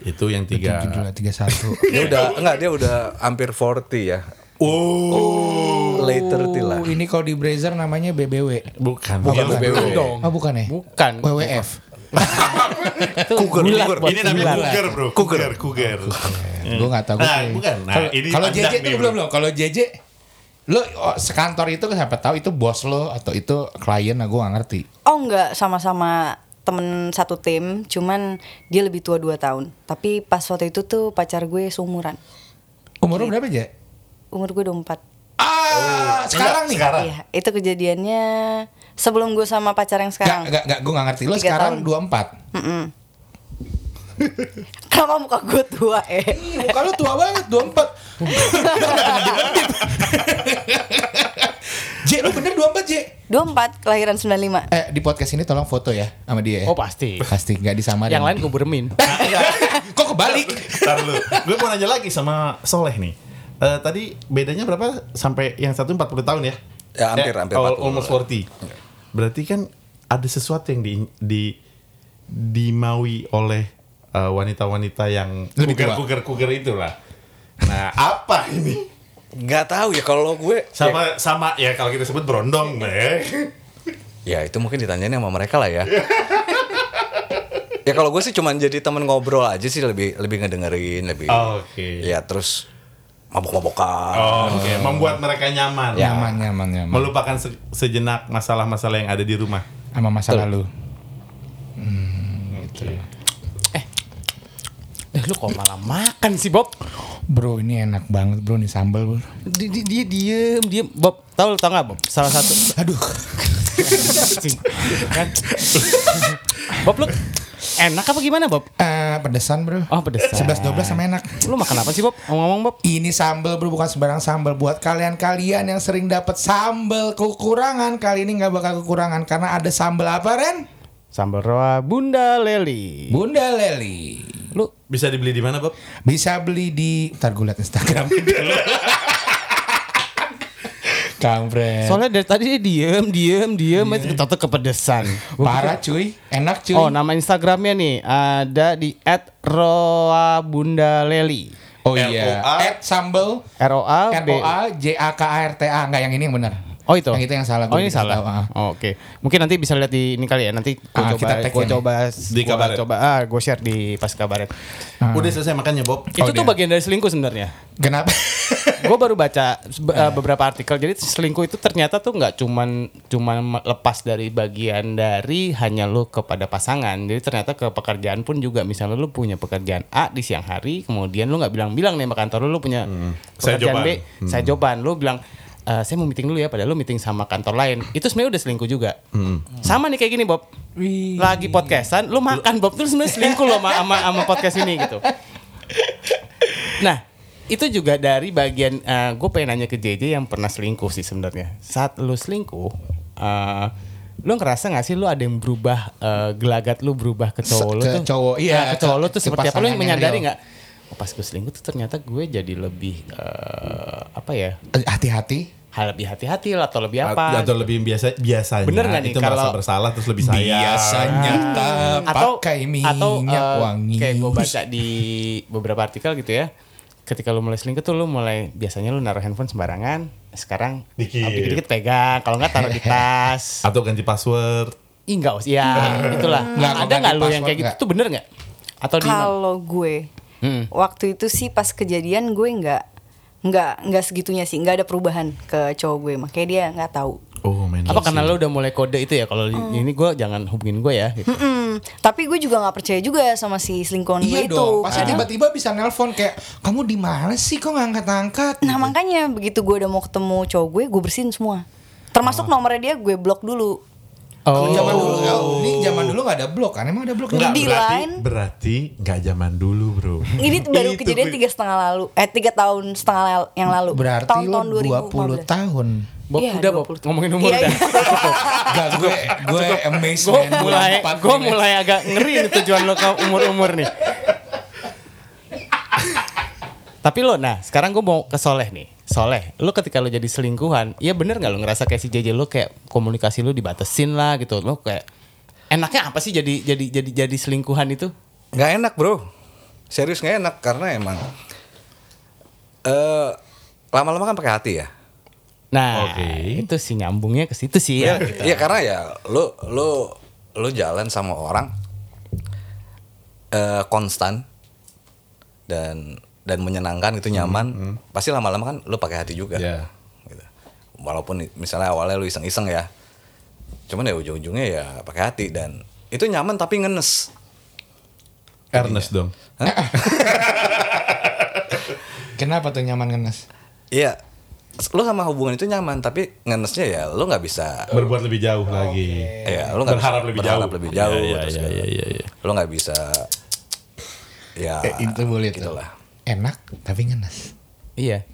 itu yang tiga. Tiga satu. Dia udah enggak, dia udah hampir 40 ya. Oh, Late 30 lah. ini kalau di Brazzer namanya BBW. bukan. Oh, bukan. bukan. Bukan dong. Oh bukan ya? Bukan. WWF. Cougar. buat Ini namanya cougar, bro. Cougar, cougar. Gue gak tahu. Nah, bukan. Nah, Kalau- ini Kalau JJ itu belum belum. Kalau JJ lo oh, sekantor itu siapa tahu itu bos lo atau itu klien nah gue gak ngerti. Oh enggak sama-sama temen satu tim, cuman dia lebih tua 2 tahun. Tapi pas waktu itu tuh pacar gue seumuran. Umur lo berapa aja? Umur gue 24. Ah, sekarang nih. sekarang. Iya, itu kejadiannya sebelum gue sama pacar yang sekarang. gak, gak, gue gak ngerti. Lo sekarang tahun. 24. Mm-mm. Kenapa muka gue tua eh? Ih, muka lo tua banget, 24. J, lo bener 24 J? 24 kelahiran 95. Eh, di podcast ini tolong foto ya sama dia ya. Oh pasti. Pasti, gak disamarin. Yang lain gue beremin. Kok kebalik? Ntar lu. Gue mau nanya lagi sama Soleh nih. Eh, tadi bedanya berapa sampai yang satu 40 tahun ya? Ya, hampir, hampir al- 40. Almost 40. Berarti kan ada sesuatu yang di, di dimaui oleh eh, wanita-wanita yang Lebih tua. kuger-kuger-kuger itulah. Nah, apa ini? Nggak tahu ya kalau gue Sama sama ya kalau kita sebut berondong, deh. Ya itu mungkin ditanyain sama mereka lah ya. ya kalau gue sih cuman jadi temen ngobrol aja sih lebih lebih ngedengerin lebih. Oke. Ya terus mabok-mabokan. Oh, Oke, membuat mereka nyaman. Nyaman, nyaman, nyaman. Melupakan se- sejenak masalah-masalah yang ada di rumah. Sama masa lalu. Hmm, gitu. Eh lu kok malah makan sih Bob? Bro, ini enak banget bro, nih sambal bro. Di- di- Dia diem diem. Bob, tahu lu tau gak Bob? Salah satu. Aduh. Kan? Bob lu enak apa gimana Bob? Eh, pedesan bro. Oh, pedesan. 11-12 sama enak. Lu makan apa sih Bob? Ngomong-ngomong Bob. Ini sambal bro bukan sembarang sambal buat kalian-kalian yang sering dapat sambal kekurangan kali ini nggak bakal kekurangan karena ada sambal apa Ren? Sambal roa Bunda Leli. Bunda Leli. Lu Bisa dibeli di mana, Bob? Bisa beli di Ntar gue liat Instagram dulu. Kampret. soalnya dari tadi dia diem diem diem itu tato kepedesan. Gua Parah cuy, enak cuy. Oh nama Instagramnya nih ada di @roa_bunda_leli. Oh iya. ROA. At sambal R O A R B. O A J A K A R T A enggak yang ini yang benar. Oh itu. Yang itu yang salah. Oh gua ini salah. tahu, ah. Oh, Oke. Mungkin nanti bisa lihat di ini kali ya. Nanti gue Ah, coba kita nih. coba Di gua kabaret. coba ah gue share di pas kabaret. Udah selesai makannya, Bob. Itu tuh dia. bagian dari selingkuh sebenarnya. Kenapa? gue baru baca be- uh, beberapa artikel jadi selingkuh itu ternyata tuh nggak cuman cuman lepas dari bagian dari hanya lu kepada pasangan jadi ternyata ke pekerjaan pun juga misalnya lu punya pekerjaan A di siang hari kemudian lu nggak bilang-bilang nih sama kantor lu lu punya Saya pekerjaan joban. B saya joban lu bilang "Eh, saya mau meeting dulu ya padahal lu meeting sama kantor lain itu sebenarnya udah selingkuh juga sama nih kayak gini Bob Wih. lagi podcastan lu makan Bob itu sebenarnya selingkuh lo sama, sama, sama podcast ini gitu Nah, itu juga dari bagian gue pengen nanya ke JJ yang pernah selingkuh sih sebenarnya. Saat lu selingkuh, eh lu ngerasa gak sih lu ada yang berubah eh, gelagat lu berubah ke cowok lu Ke tuh? cowok, iya, Nah, ke cowok lu tuh seperti apa? Lu yang menyadari nggak? Oh, pas gue selingkuh tuh ternyata gue jadi lebih eh, apa ya? Hati-hati. Hal lebih hati-hati lah atau lebih apa? Atau lebih biasa biasanya. Bener nggak nih, Itu merasa kalau- bersalah terus lebih sayang. Biasanya tak atau pakai minyak atau eh, wangi. kayak gue baca di beberapa artikel gitu ya ketika lu mulai selingkuh tuh lu mulai biasanya lu naruh handphone sembarangan, sekarang Dikit. dikit-dikit pegang, kalau nggak taruh di tas. Atau ganti password. Ih enggak, ya itulah. Nggak, ada nggak lu yang kayak gitu tuh bener nggak? Atau di Kalau gue Hmm. waktu itu sih pas kejadian gue nggak nggak nggak segitunya sih nggak ada perubahan ke cowok gue makanya dia nggak tahu. Oh, main apa karena lu udah mulai kode itu ya kalau Oh. ini gue jangan hubungin gue ya gitu. Mm-mm. Tapi gue juga nggak percaya juga sama si selingkuhan gue Iya itu. dong, pasti Karena- tiba-tiba bisa nelpon kayak kamu di mana sih kok nggak angkat-angkat? Nah makanya begitu gue udah mau ketemu cowok gue, gue bersihin semua. Termasuk nomornya dia gue blok dulu. Oh, Zaman dulu nggak, ini zaman dulu nggak ada blok kan? Emang ada blok? Enggak, Di berarti, line. berarti nggak zaman dulu bro. Ini tuh baru Itu, kejadian tiga setengah lalu, eh tiga tahun setengah yang lalu. Berarti tahun-tahun lo 20 2015. tahun. Bob, Iya, udah Bob, 20. ngomongin umur Iya, udah. iya. Gak gue gue amazed Gue mulai, 24 gue mulai agak ngeri nih tujuan lo ke umur-umur nih. Tapi lo, nah sekarang gue mau ke Soleh nih. Soleh, lo ketika lo jadi selingkuhan, iya bener nggak lo ngerasa kayak si JJ lo kayak komunikasi lo dibatesin lah gitu, lo kayak enaknya apa sih jadi jadi jadi jadi selingkuhan itu? nggak enak bro serius nggak enak karena emang eh lama-lama kan pakai hati ya Nah, Oke. itu sih nyambungnya ke situ sih ya. Iya, iya karena ya lu lu lu jalan sama orang eh konstan dan dan menyenangkan itu nyaman, pasti lama-lama kan lu pakai hati juga. Iya. Gitu. Walaupun misalnya awalnya lu iseng-iseng ya. Cuman ya ujung-ujungnya ya pakai hati dan itu nyaman tapi ngenes. Ernest dong. Kenapa tuh nyaman ngenes? Iya. Lu sama hubungan itu nyaman tapi ngenesnya ya lu nggak bisa Berbuat lebih jauh lagi. Iya, lu nggak Berharap bisa lebih berharap jauh. lebih jauh, terus iya, kan. iya, iya, iya. Lu nggak bisa ya Eh, itu boleh gitulah. Enak tapi ngenes. Iya.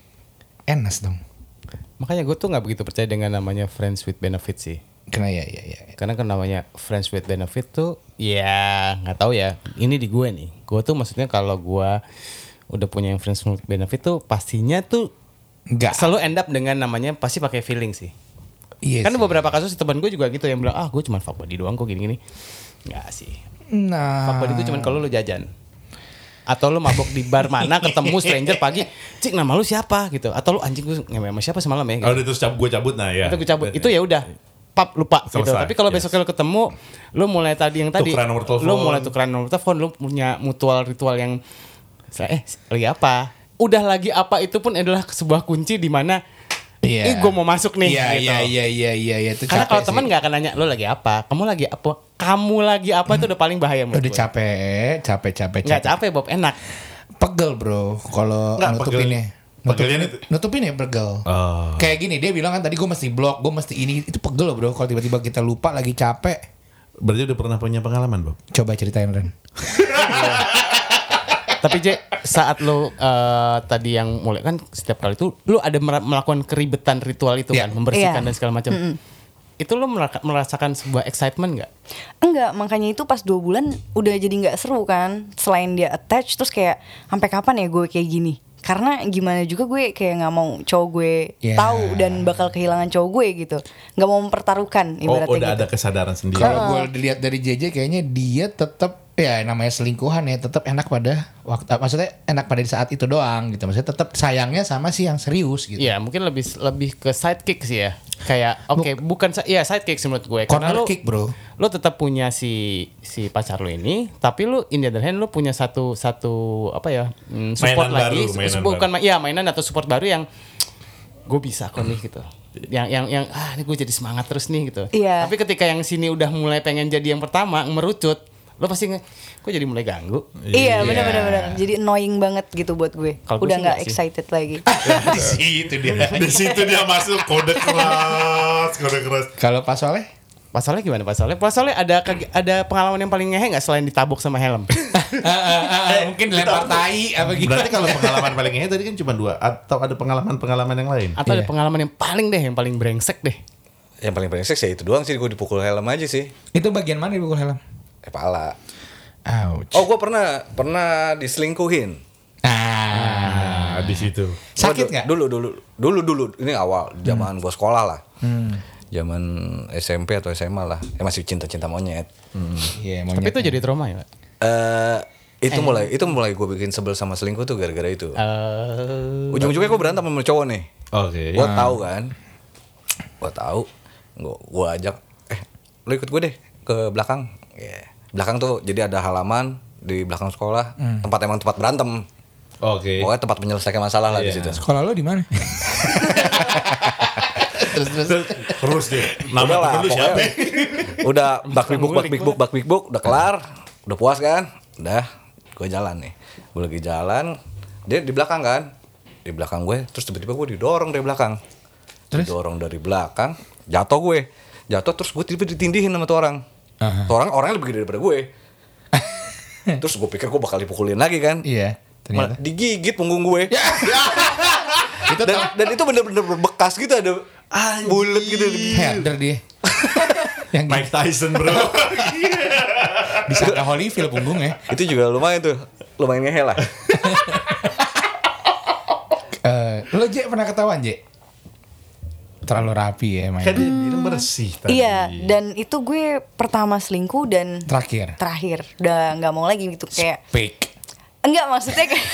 Enes dong. Makanya gue tuh nggak begitu percaya dengan namanya friends with benefit sih. Karena ya ya ya. Karena kan namanya friends with benefit tuh ya nggak tahu ya. Ini di gue nih. Gue tuh maksudnya kalau gue udah punya yang friends with benefit tuh pastinya tuh Enggak. selalu end up dengan namanya pasti pakai feeling sih. Iya. kan sih. beberapa kasus teman gue juga gitu yang bilang ah gue cuma fuck body doang kok gini-gini. Nggak sih. Nah. Fuck body itu cuma kalau lu jajan. Atau lu mabok di bar mana ketemu stranger pagi, cik nama lu siapa gitu. Atau lu anjing gue ngewe sama siapa semalam ya gitu. Kalau itu cabut gue cabut nah ya. itu gue cabut itu ya udah pap lupa gitu Selesai, tapi kalau yes. besoknya lo ketemu lu mulai tadi yang tadi nomor telepon. lu mulai tukeran nomor telepon lu punya mutual ritual yang eh lagi apa udah lagi apa itu pun adalah sebuah kunci di mana Iya. eh gue mau masuk nih Iya gitu. iya iya iya iya iya itu karena capek kalau teman nggak akan nanya lu lagi apa kamu lagi apa kamu lagi apa itu udah paling bahaya menurut udah gue. capek, capek, capek, nggak capek Bob enak Pegel bro, kalau nutupinnya. pegel- pegelnya nutupin ya pegel. Oh. Kayak gini dia bilang kan tadi gue mesti blok, gue mesti ini itu pegel loh bro. Kalau tiba-tiba kita lupa lagi capek, Berarti udah pernah punya pengalaman, Bob? coba ceritain Ren. Tapi J saat lo eh, tadi yang mulai kan setiap kali itu lu ada melakukan keribetan ritual itu Iya. kan, membersihkan Iya. dan segala macam. Itu lo meraka- merasakan sebuah excitement nggak? Enggak, makanya itu pas dua bulan udah jadi nggak seru kan. Selain dia attach, terus kayak sampai kapan ya gue kayak gini? Karena gimana juga gue kayak nggak mau cowok gue Ya. tahu dan bakal kehilangan cowok gue gitu. Nggak mau mempertaruhkan Oh, ibaratnya udah gitu. ada kesadaran sendiri. Kalau gue dilihat dari JJ kayaknya dia tetap ya namanya selingkuhan ya tetap enak pada waktu maksudnya enak pada di saat itu doang gitu. Maksudnya tetap sayangnya sama si yang serius gitu. Iya, mungkin lebih lebih ke sidekick sih ya. Kayak oke, bukan sa- iya sidekick sih menurut gue. Karena lo, kick, bro. Lo tetap punya si si pacar lo ini, tapi lo in the other hand lo punya satu satu apa ya? mm, support Mainan lagi, baru, mainan bukan ma- iya mainan atau support baru yang gue bisa kok nih gitu. Yang yang yang ah ini gue jadi semangat terus nih gitu. Iya. Tapi ketika yang sini udah mulai pengen jadi yang pertama, merucut, lo pasti nge, kok jadi mulai ganggu. Iya, benar-benar benar. Jadi annoying banget gitu buat gue. Gue udah nggak excited lagi. di situ dia. Di situ dia masuk kode keras, kode keras. Kalau Pak Soleh Pas Soleh gimana Pas Soleh? Pas Soleh ada ada pengalaman yang paling ngehe nggak selain ditabuk sama helm? mungkin lempar tai apa gitu. Berarti kalau pengalaman paling ngehe tadi kan cuma dua atau ada pengalaman-pengalaman yang lain? Atau ada Iya. pengalaman yang paling deh, yang paling brengsek deh. Yang paling brengsek sih itu doang sih gue dipukul helm aja sih. Itu bagian mana dipukul helm? Eh pala. Ouch. Oh gue pernah pernah diselingkuhin. Ah. Nah, di situ. Sakit nggak? Dulu dulu dulu dulu ini awal zaman gue sekolah lah. Hmm. Zaman SMP atau SMA lah. Eh masih cinta-cinta monyet. Iya, Tapi itu jadi trauma ya, Pak? Eh Itu mulai itu mulai gue bikin sebel sama selingkuh tuh gara-gara itu. Eh, Ujung-ujungnya gue berantem sama cowok nih. Oke. Gue tahu kan. Gue tahu. Gue gue ajak eh lu ikut gue deh ke belakang. Ya. Belakang tuh jadi ada halaman di belakang sekolah, tempat emang tempat berantem. Oke. Pokoknya tempat menyelesaikan masalah lah di Iya. situ. Sekolah lo di mana? terus terus. Terus deh. Udah Nama lah, lu siapa? pokoknya udah bak big book, bak big book, bak big book, udah kelar, udah puas kan? Udah, gue jalan nih. Gue lagi jalan, dia di belakang kan? Di belakang gue, terus tiba-tiba gue didorong dari belakang. Terus? Didorong dari belakang, jatuh gue. Jatuh terus gue tiba-tiba ditindihin sama tuh orang. Aha. Tuh orang orangnya lebih gede daripada gue. terus gue pikir gue bakal dipukulin lagi kan? Iya. Ternyata. digigit punggung gue. Itu dan, dan itu bener-bener berbekas gitu ada bulat gitu. Herder dia. yang Mike Tyson bro. bisa ke Holyfield punggungnya. itu juga lumayan tuh lumayan ngehe lah Eh, lo J pernah ketahuan J? Terlalu rapi ya main. kan dia bilang bersih tadi. Iya, dan itu gue pertama selingkuh dan Terakhir. terakhir udah nggak mau lagi gitu kayak Fake. enggak maksudnya kayak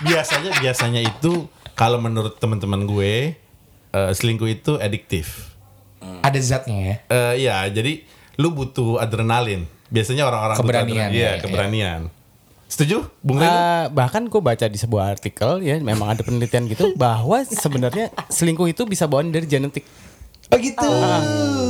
biasanya biasanya itu kalau menurut teman-teman gue eh, selingkuh itu adiktif. Ada zatnya ya. Eh ya, jadi lu butuh adrenalin. Biasanya orang-orang butuh Keberanian, adrenalin. Iya, ya, keberanian. Setuju, Bung? Eh, bahkan gue baca di sebuah artikel ya memang ada penelitian gitu bahwa sebenarnya selingkuh itu bisa bawaan dari genetik. Oh gitu. Ah,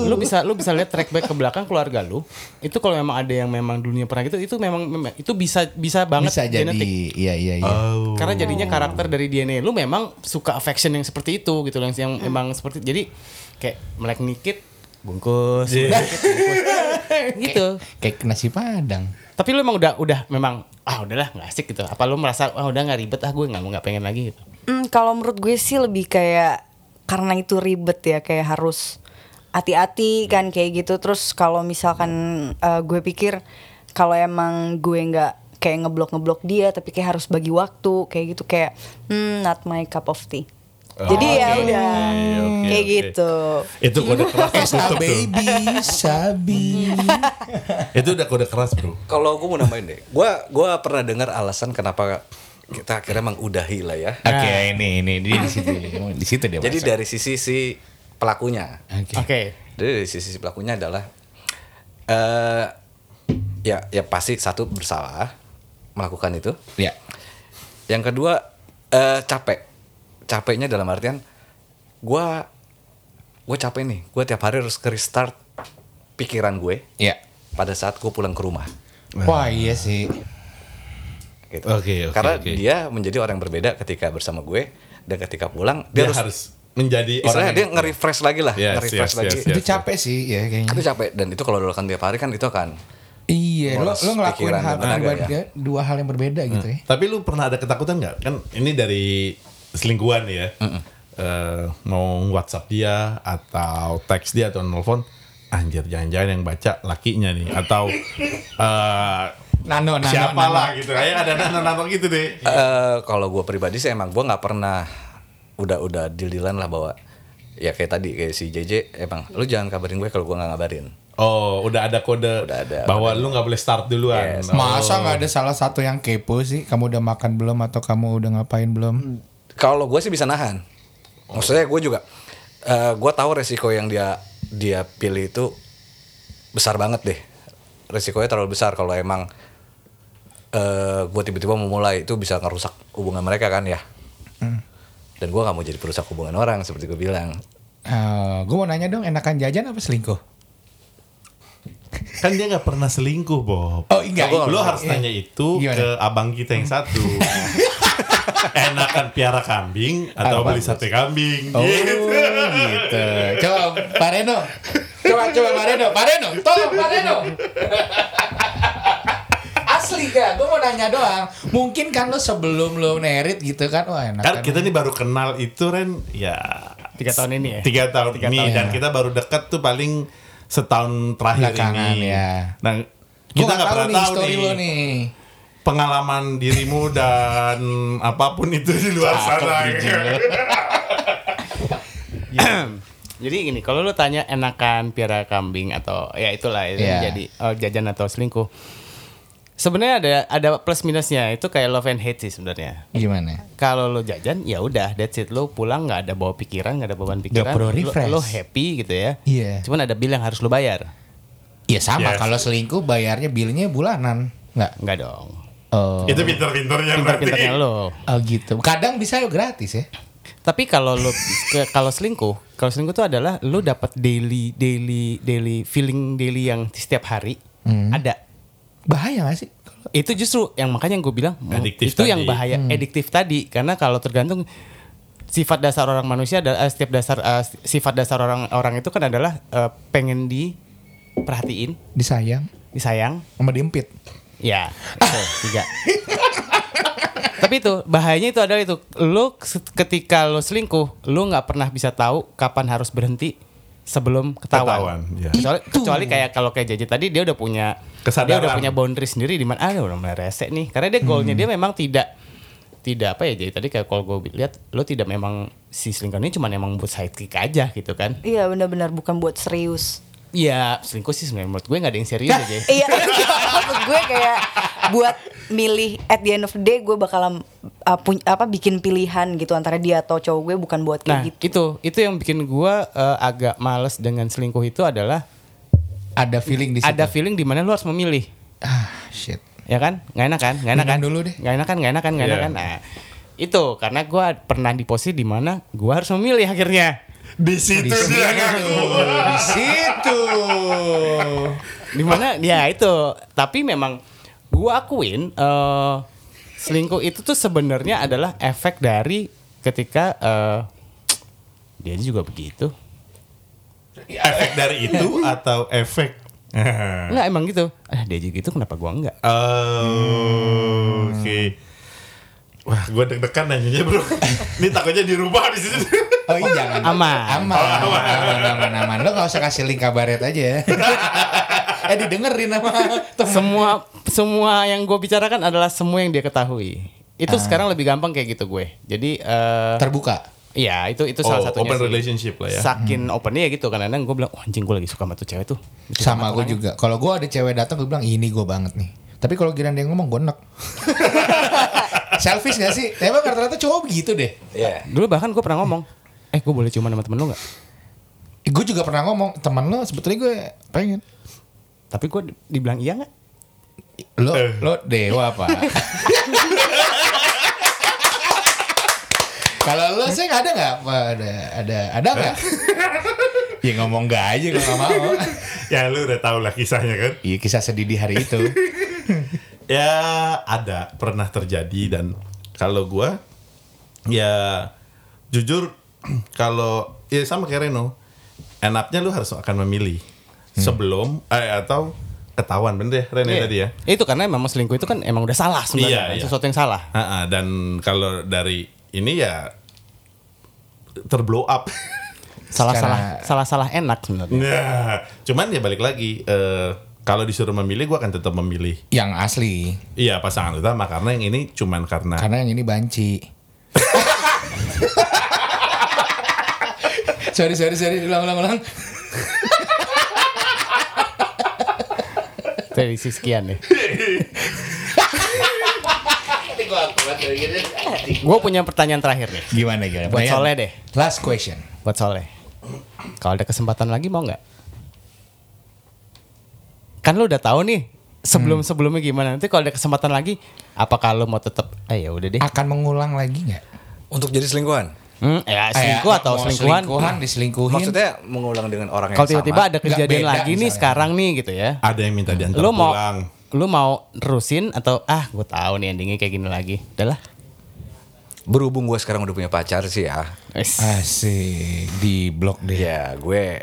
lu bisa lu bisa lihat track back ke belakang keluarga lu. Itu kalau memang ada yang memang dulunya pernah gitu itu memang, memang- itu bisa bisa banget Bisa jadi. genetik. Iya iya iya. Oh. Karena jadinya karakter dari DNA lu memang suka affection yang seperti itu gitu loh yang yang emang seperti jadi kayak melek dikit bungkus, melek dikit, bungkus. gitu. Kayak nasi padang. Tapi lu emang udah udah memang ah udahlah nggak asik gitu. Apa lu merasa ah udah nggak ribet ah gue nggak mau nggak pengen lagi gitu. Hmm, kalau menurut gue sih lebih kayak karena itu ribet ya kayak harus hati-hati kan kayak gitu. Terus kalau misalkan eh, gue pikir kalau emang gue nggak kayak ngeblok ngeblok dia tapi kayak harus bagi waktu kayak gitu kayak hmm not my cup of tea. Jadi ya oke. udah Oke, kayak oke. gitu. Itu kode keras tutup tuh. baby, sabi. Itu udah kode keras, Bro. kalau gue mau nambahin deh gua gua pernah dengar alasan kenapa kita akhirnya mengudahi lah ya Oke, ini ini dia di situ. Di situ dia. jadi dari sisi si pelakunya Oke. Oke. Jadi dari sisi si pelakunya adalah eh ya ya pasti satu bersalah melakukan itu Ya. yang kedua eh capek capeknya dalam artian gua gue capek nih gue tiap hari harus ke restart pikiran gue Ya. pada saat gue pulang ke rumah Wah, iya sih. gitu. Oke, oke, karena oke. dia menjadi orang yang berbeda ketika bersama gue dan ketika pulang Dia, dia, harus, harus menjadi istilahnya orang dia yang- nge-refresh lagi lah Yes, nge-refresh yes, lagi yes, Itu capek sih ya kayaknya. itu capek dan itu kalau dilakukan tiap hari kan itu akan Iya, lo, lo ngelakuin hal, dua, ya. dua hal yang berbeda gitu ya. Tapi lu pernah ada ketakutan nggak? Kan ini dari selingkuhan ya. Eh, mau WhatsApp dia atau teks dia atau nelfon, anjir jangan-jangan yang baca lakinya nih atau eh Nano, nano, siapa nano. lah gitu. Kayak ada nano-nano gitu deh. Eh, kalau gue pribadi sih emang gue nggak pernah udah udah deal-dealan lah bahwa ya kayak tadi kayak si JJ emang lu jangan kabarin gue kalau gue nggak ngabarin Oh, udah ada kode Udah ada bahwa lu nggak boleh start duluan. Yes. Oh. Masa nggak ada salah satu yang kepo sih? Kamu udah makan belum atau kamu udah ngapain belum? Kalau gue sih bisa nahan maksudnya gue juga eh gue tahu resiko yang dia dia pilih itu besar banget deh resikonya terlalu besar kalau emang eh gue tiba-tiba mau mulai itu bisa ngerusak hubungan mereka kan ya dan gue nggak mau jadi perusak hubungan orang seperti gue bilang gue mau nanya dong, enakan jajan apa selingkuh? Kan dia nggak pernah selingkuh, Bob. Oh enggak, Lu iya. harus nanya itu Gimana? ke abang kita yang satu. Enakan piara kambing atau Apa? beli sate kambing? Oh Gitu. gitu. Coba Pak Reno. Coba coba Pak Reno. Pak Reno, tolong Pak Reno. Asli gak? Gue mau nanya doang. Mungkin kan lo sebelum lo nerit gitu kan, wah enak Kan kita nih baru kenal itu Ren ya Tiga tahun ini ya. tiga tahun Tiga ini tahun, dan ya. kita baru dekat tuh paling setahun terakhir Belakangan, ini. ya. Nah kita gak nggak tahu pernah nih tahu story nih lo nih. Pengalaman dirimu dan apa pun itu di luar sana. Jadi gini, kalau lu tanya enakan piara kambing atau ya itulah itu Iya. jadi oh, jajan atau selingkuh. Sebenarnya ada ada plus minusnya itu kayak love and hate sih sebenarnya. Gimana? Kalau lo jajan ya udah that's it lo pulang nggak ada bawa pikiran nggak ada beban pikiran perlu lo, refresh. lo happy gitu ya. Iya. Cuman ada bill yang harus lo bayar. Ya sama Yes. kalau selingkuh bayarnya bilnya bulanan. Nggak. Nggak dong. Oh. Itu pinter-pinternya berarti. Pintar-pintarnya lo. Oh gitu. Kadang bisa gratis ya. Tapi kalau lo kalau selingkuh, kalau selingkuh itu adalah lo dapat daily daily daily feeling daily yang setiap hari Hmm. ada. Bahaya gak sih? Itu justru yang makanya gue bilang Adiktif itu yang tadi. bahaya ediktif tadi karena kalau tergantung sifat dasar orang manusia ada eh, setiap dasar eh, sifat dasar orang orang itu kan adalah eh, pengen diperhatiin, Disayang disayang, sama diempit. Ya, itu tiga. Tapi itu bahayanya itu adalah itu lu ketika lu selingkuh, lu nggak pernah bisa tahu kapan harus berhenti sebelum ketahuan. Ketahuan, ya. Kecuali, kecuali kayak kalau kayak Jaji tadi dia udah punya dia Kesadaran. udah punya boundary sendiri di mana ah udah mulai rese nih. Karena dia goalnya dia memang tidak tidak apa ya jadi tadi kayak kalau gue lihat lo tidak memang si selingkuh ini cuma emang buat sidekick aja gitu kan Iya benar-benar bukan buat serius. Iya selingkuh sih sebenarnya menurut gue nggak ada yang serius aja Iya, maksud gue kayak buat milih at the end of the day gue bakalan uh, puny- apa bikin pilihan gitu antara dia atau cowok gue bukan buat Nah kayak gitu. itu itu yang bikin gua eh, agak males dengan selingkuh itu adalah Ada feeling di situ. ada feeling di mana lu harus memilih, Ah, shit. ya kan? Nggak enak kan? Nggak enak kan? Dulu deh. Nggak enak kan? Nggak enak kan? Nggak enak Iya. kan? Nah itu karena gua pernah di posisi di mana gua harus memilih akhirnya. Di situ dia ngaku. Di situ. Di mana? ya itu. Tapi memang gua akuin eh, selingkuh itu tuh sebenarnya adalah efek dari ketika eh, dia juga begitu. Efek dari itu atau efek Enggak emang gitu. Ah dia juga gitu kenapa gua enggak? Oh, Oke. Wah, gue deg-degan nanyanya bro. Ini takutnya dirubah di situ. Oh iya jangan. Aman. Aman. Aman, aman, aman. Lo gak usah kasih link kabaret aja. eh didengerin sama temen. semua semua yang gue bicarakan adalah semua yang dia ketahui. Itu sekarang lebih gampang kayak gitu gue. Jadi eh terbuka. iya itu itu salah Oh, satunya. open sih. relationship lah ya. Saking opennya ya gitu kadang-kadang gue bilang, oh, anjing gue lagi suka sama tuh cewek tuh. Gitu Sama gue juga. Kalau gue ada cewek datang gue bilang ini gue banget nih. Tapi kalau giran dia ngomong gue enek. Selfish gak sih? Emang rata-rata cowok begitu deh. Iya. Dulu bahkan gue pernah ngomong, eh gue boleh cuma sama temen lu nggak? Gue juga pernah ngomong teman lo sebetulnya gue pengen. Tapi gue di- dibilang iya nggak? Lo lo dewa apa? Kalau lo sih nggak ada nggak? Apa, Ada ada ada nggak? ya ngomong nggak aja kalau nggak mau. Ya lu udah tau lah kisahnya kan. Iya kisah sedih di hari itu. Ya ada pernah terjadi dan kalau gua ya jujur kalau ya sama kayak Reno enaknya lu harus akan memilih sebelum eh, atau ketahuan bener ya Reno Iya. tadi ya. Itu karena memang selingkuh itu kan emang udah salah sebenarnya, Iya, iya. sesuatu yang salah. Ha-ha, dan kalau dari ini ya terblow up. Salah-salah Secara- salah-salah enak sebenarnya. Nah, cuman ya balik lagi eh, kalau disuruh memilih gua akan tetap memilih Yang asli. iya pasangan utama karena yang ini cuman karena Karena yang ini banci. sorry sorry sorry ulang ulang ulang. Dari si sekian ya. Gue punya pertanyaan terakhir nih. Gimana gimana? Buat? Soleh deh. Last question. Buat Soleh. Kalau ada kesempatan lagi mau nggak? Kan lu udah tahu nih sebelum sebelumnya gimana. Nanti kalau ada kesempatan lagi, apakah lu mau tetap? Eh ya udah deh. Akan mengulang lagi nggak? Untuk jadi selingkuhan. Hmm, ya selingkuh Kayak atau selingkuhan? Selingkuhan diselingkuhin. Maksudnya mengulang dengan orang yang Kalau tiba-tiba sama. ada Nggak kejadian beda lagi nih misalnya. sekarang nih gitu ya. ada yang minta diantar Lu mau pulang. lu mau terusin atau ah gue tahu nih endingnya kayak gini lagi. Udahlah. Berhubung gue sekarang udah punya pacar sih ya. Wes. Asik di blok deh. Ya gue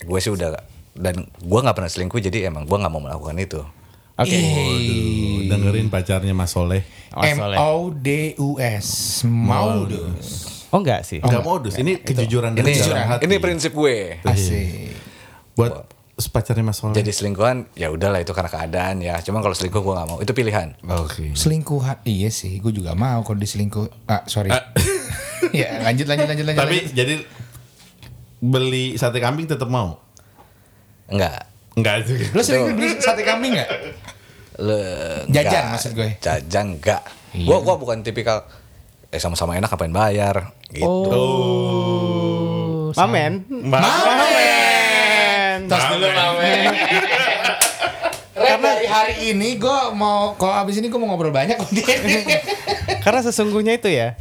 gue sih udah dan gue nggak pernah selingkuh jadi emang gue nggak mau melakukan itu. Oke. Waduh, dengerin pacarnya Mas Soleh. Oh, M. O D U S Maudus. Oh enggak sih. Enggak modus, ini kejujuran dari Ini dalam hati. ini prinsip gue. Asik. buat pacarnya Mas Soleh. Jadi selingkuhan ya udahlah itu karena keadaan ya. Cuman kalau selingkuh gue nggak mau. Itu pilihan. Oke. Selingkuhan iya sih, gue juga mau kalau diselingkuh. Ah sorry. ya lanjut lanjut lanjut lanjut. Tapi lanjut. jadi beli sate kambing tetap mau? Enggak. Enggak itu. lo sering beli sate kambing nggak? Le, Jajan Enggak. maksud gue. Jajan enggak. Iya. Gua gua bukan tipikal eh sama-sama enak ngapain bayar gitu. Oh. Mamen. Mamen. Tos dulu Mamen. Karena dari hari ini gue mau kalau abis ini gue mau ngobrol banyak. Karena sesungguhnya itu ya.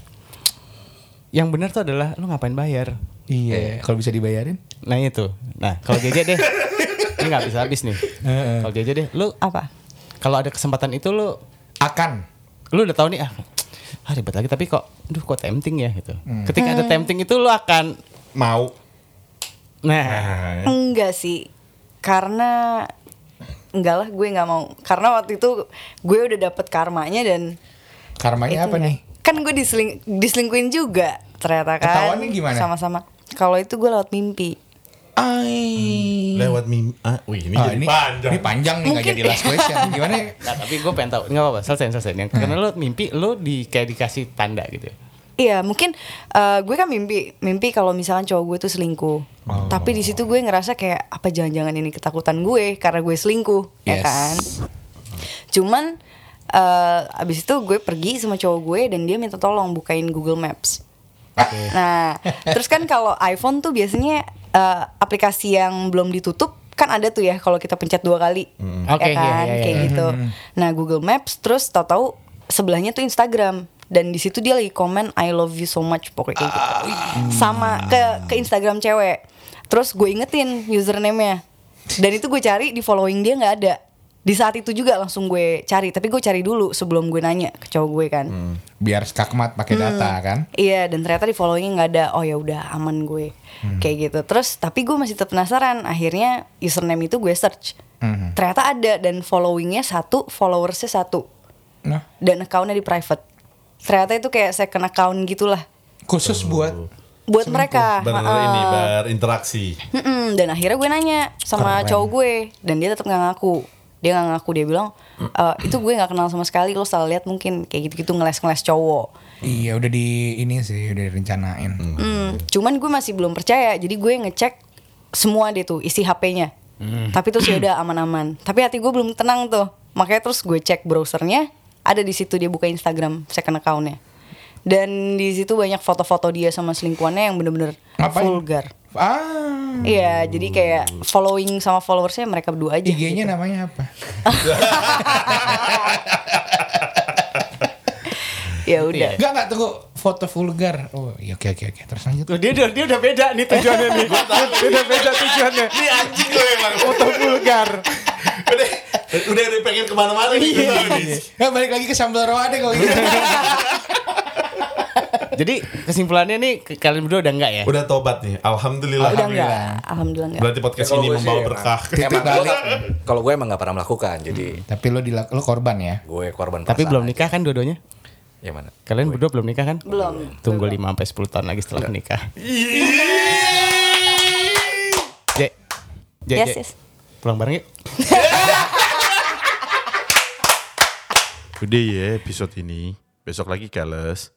Yang benar tuh adalah lu ngapain bayar. iya, kalau bisa dibayarin. Nah itu. Nah kalau JJ deh. ini nggak bisa habis nih. Kalau JJ deh, lu Apa? kalau ada kesempatan itu lu Akan. lu udah tahu nih ah, ah ribet lagi tapi kok aduh kok tempting ya gitu. Hmm. Ketika ada tempting itu lu akan Mau. nah Enggak sih. Karena enggak lah gue nggak mau. Karena waktu itu gue udah dapet karmanya dan Karmanya apa itunya. nih? Kan gue diseling diselingkuin juga ternyata kan. Ketahuannya gimana? Sama-sama. Kalau itu gue lewat mimpi. Ai. Lewat mim ah, wih ini Ah, jadi ini panjang. Ini panjang nih nggak Mungkin- jadi last question. Gimana? ya? Nah, tapi gue pengen tahu nggak apa-apa selesai selesai yang karena lu mimpi lu di kayak dikasih tanda gitu ya. Iya mungkin eh, gue kan mimpi mimpi kalau misalkan cowok gue tuh selingkuh. Tapi di situ gue ngerasa kayak apa jangan-jangan ini ketakutan gue karena gue selingkuh ya Yes. kan. Cuman eh abis itu gue pergi sama cowok gue dan dia minta tolong bukain Google Maps. Nah terus kan kalau iPhone tuh biasanya eh, aplikasi yang belum ditutup kan ada tuh ya kalau kita pencet dua kali, Oke, ya kan iya, iya, kayak iya. gitu. Nah Google Maps terus tahu-tahu sebelahnya tuh Instagram dan di situ dia lagi komen I love you so much pokoknya kayak gitu. Sama ke ke Instagram cewek. Terus gue ingetin username-nya. Dan itu gue cari di following dia nggak ada. Di saat itu juga langsung gue cari, tapi gue cari dulu sebelum gue nanya ke cowok gue kan. Biar skakmat pakai data kan. Iya dan ternyata di followingnya nggak ada. Oh ya udah aman gue kayak gitu. Terus tapi gue masih tetap penasaran. Akhirnya username itu gue search. Mhm. Ternyata ada dan followingnya satu, followersnya satu Nah, dan accountnya di private. Ternyata itu kayak second account gitulah khusus buat buat mereka. Benar ini berinteraksi. Mm-mm, dan akhirnya gue nanya sama Keren. cowok gue dan dia tetap nggak ngaku. Dia nggak ngaku dia bilang "E, itu gue nggak kenal sama sekali lo salah lihat mungkin kayak gitu-gitu ngeles-ngeles cowok. Iya udah di ini sih udah direncanain. Hmm, cuman gue masih belum percaya. Jadi gue ngecek semua deh tuh isi HP-nya. Tapi terus ya udah aman-aman. Tapi hati gue belum tenang tuh. Makanya terus gue cek browsernya, ada di situ dia buka Instagram second account-nya. Dan di situ banyak foto-foto dia sama selingkuhannya yang bener-bener vulgar. Ah, Iya, jadi kayak following sama followersnya mereka berdua aja. IG-nya gitu. namanya apa? Ya udah. Enggak enggak tunggu foto vulgar. Oh, iya oke oke oke. Terus lanjut. Dia udah dia udah beda nih tujuannya nih. dia udah beda tujuannya. Ini anjing lo emang. Foto vulgar. udah, udah udah pengen ke mana-mana nih. Iya. nih. Nah, balik lagi ke sambal roa deh kalau gitu. Jadi kesimpulannya nih ke- kalian berdua udah enggak ya? Udah tobat nih. Alhamdulillah. Udah enggak. Alhamdulillah enggak. Berarti podcast Ya, ini membawa berkah. Emang kalau gue emang nggak pernah melakukan, jadi Tapi lo dilak lo korban ya. gue korban Tapi belum aja. nikah kan dua-duanya? Ya mana? Kalian berdua belum nikah kan? Belum. Tunggu 5 sampai 10 tahun lagi setelah nikah. J. J, Yes, yes. Pulang bareng yuk. Udah ya episode ini. Besok lagi keles.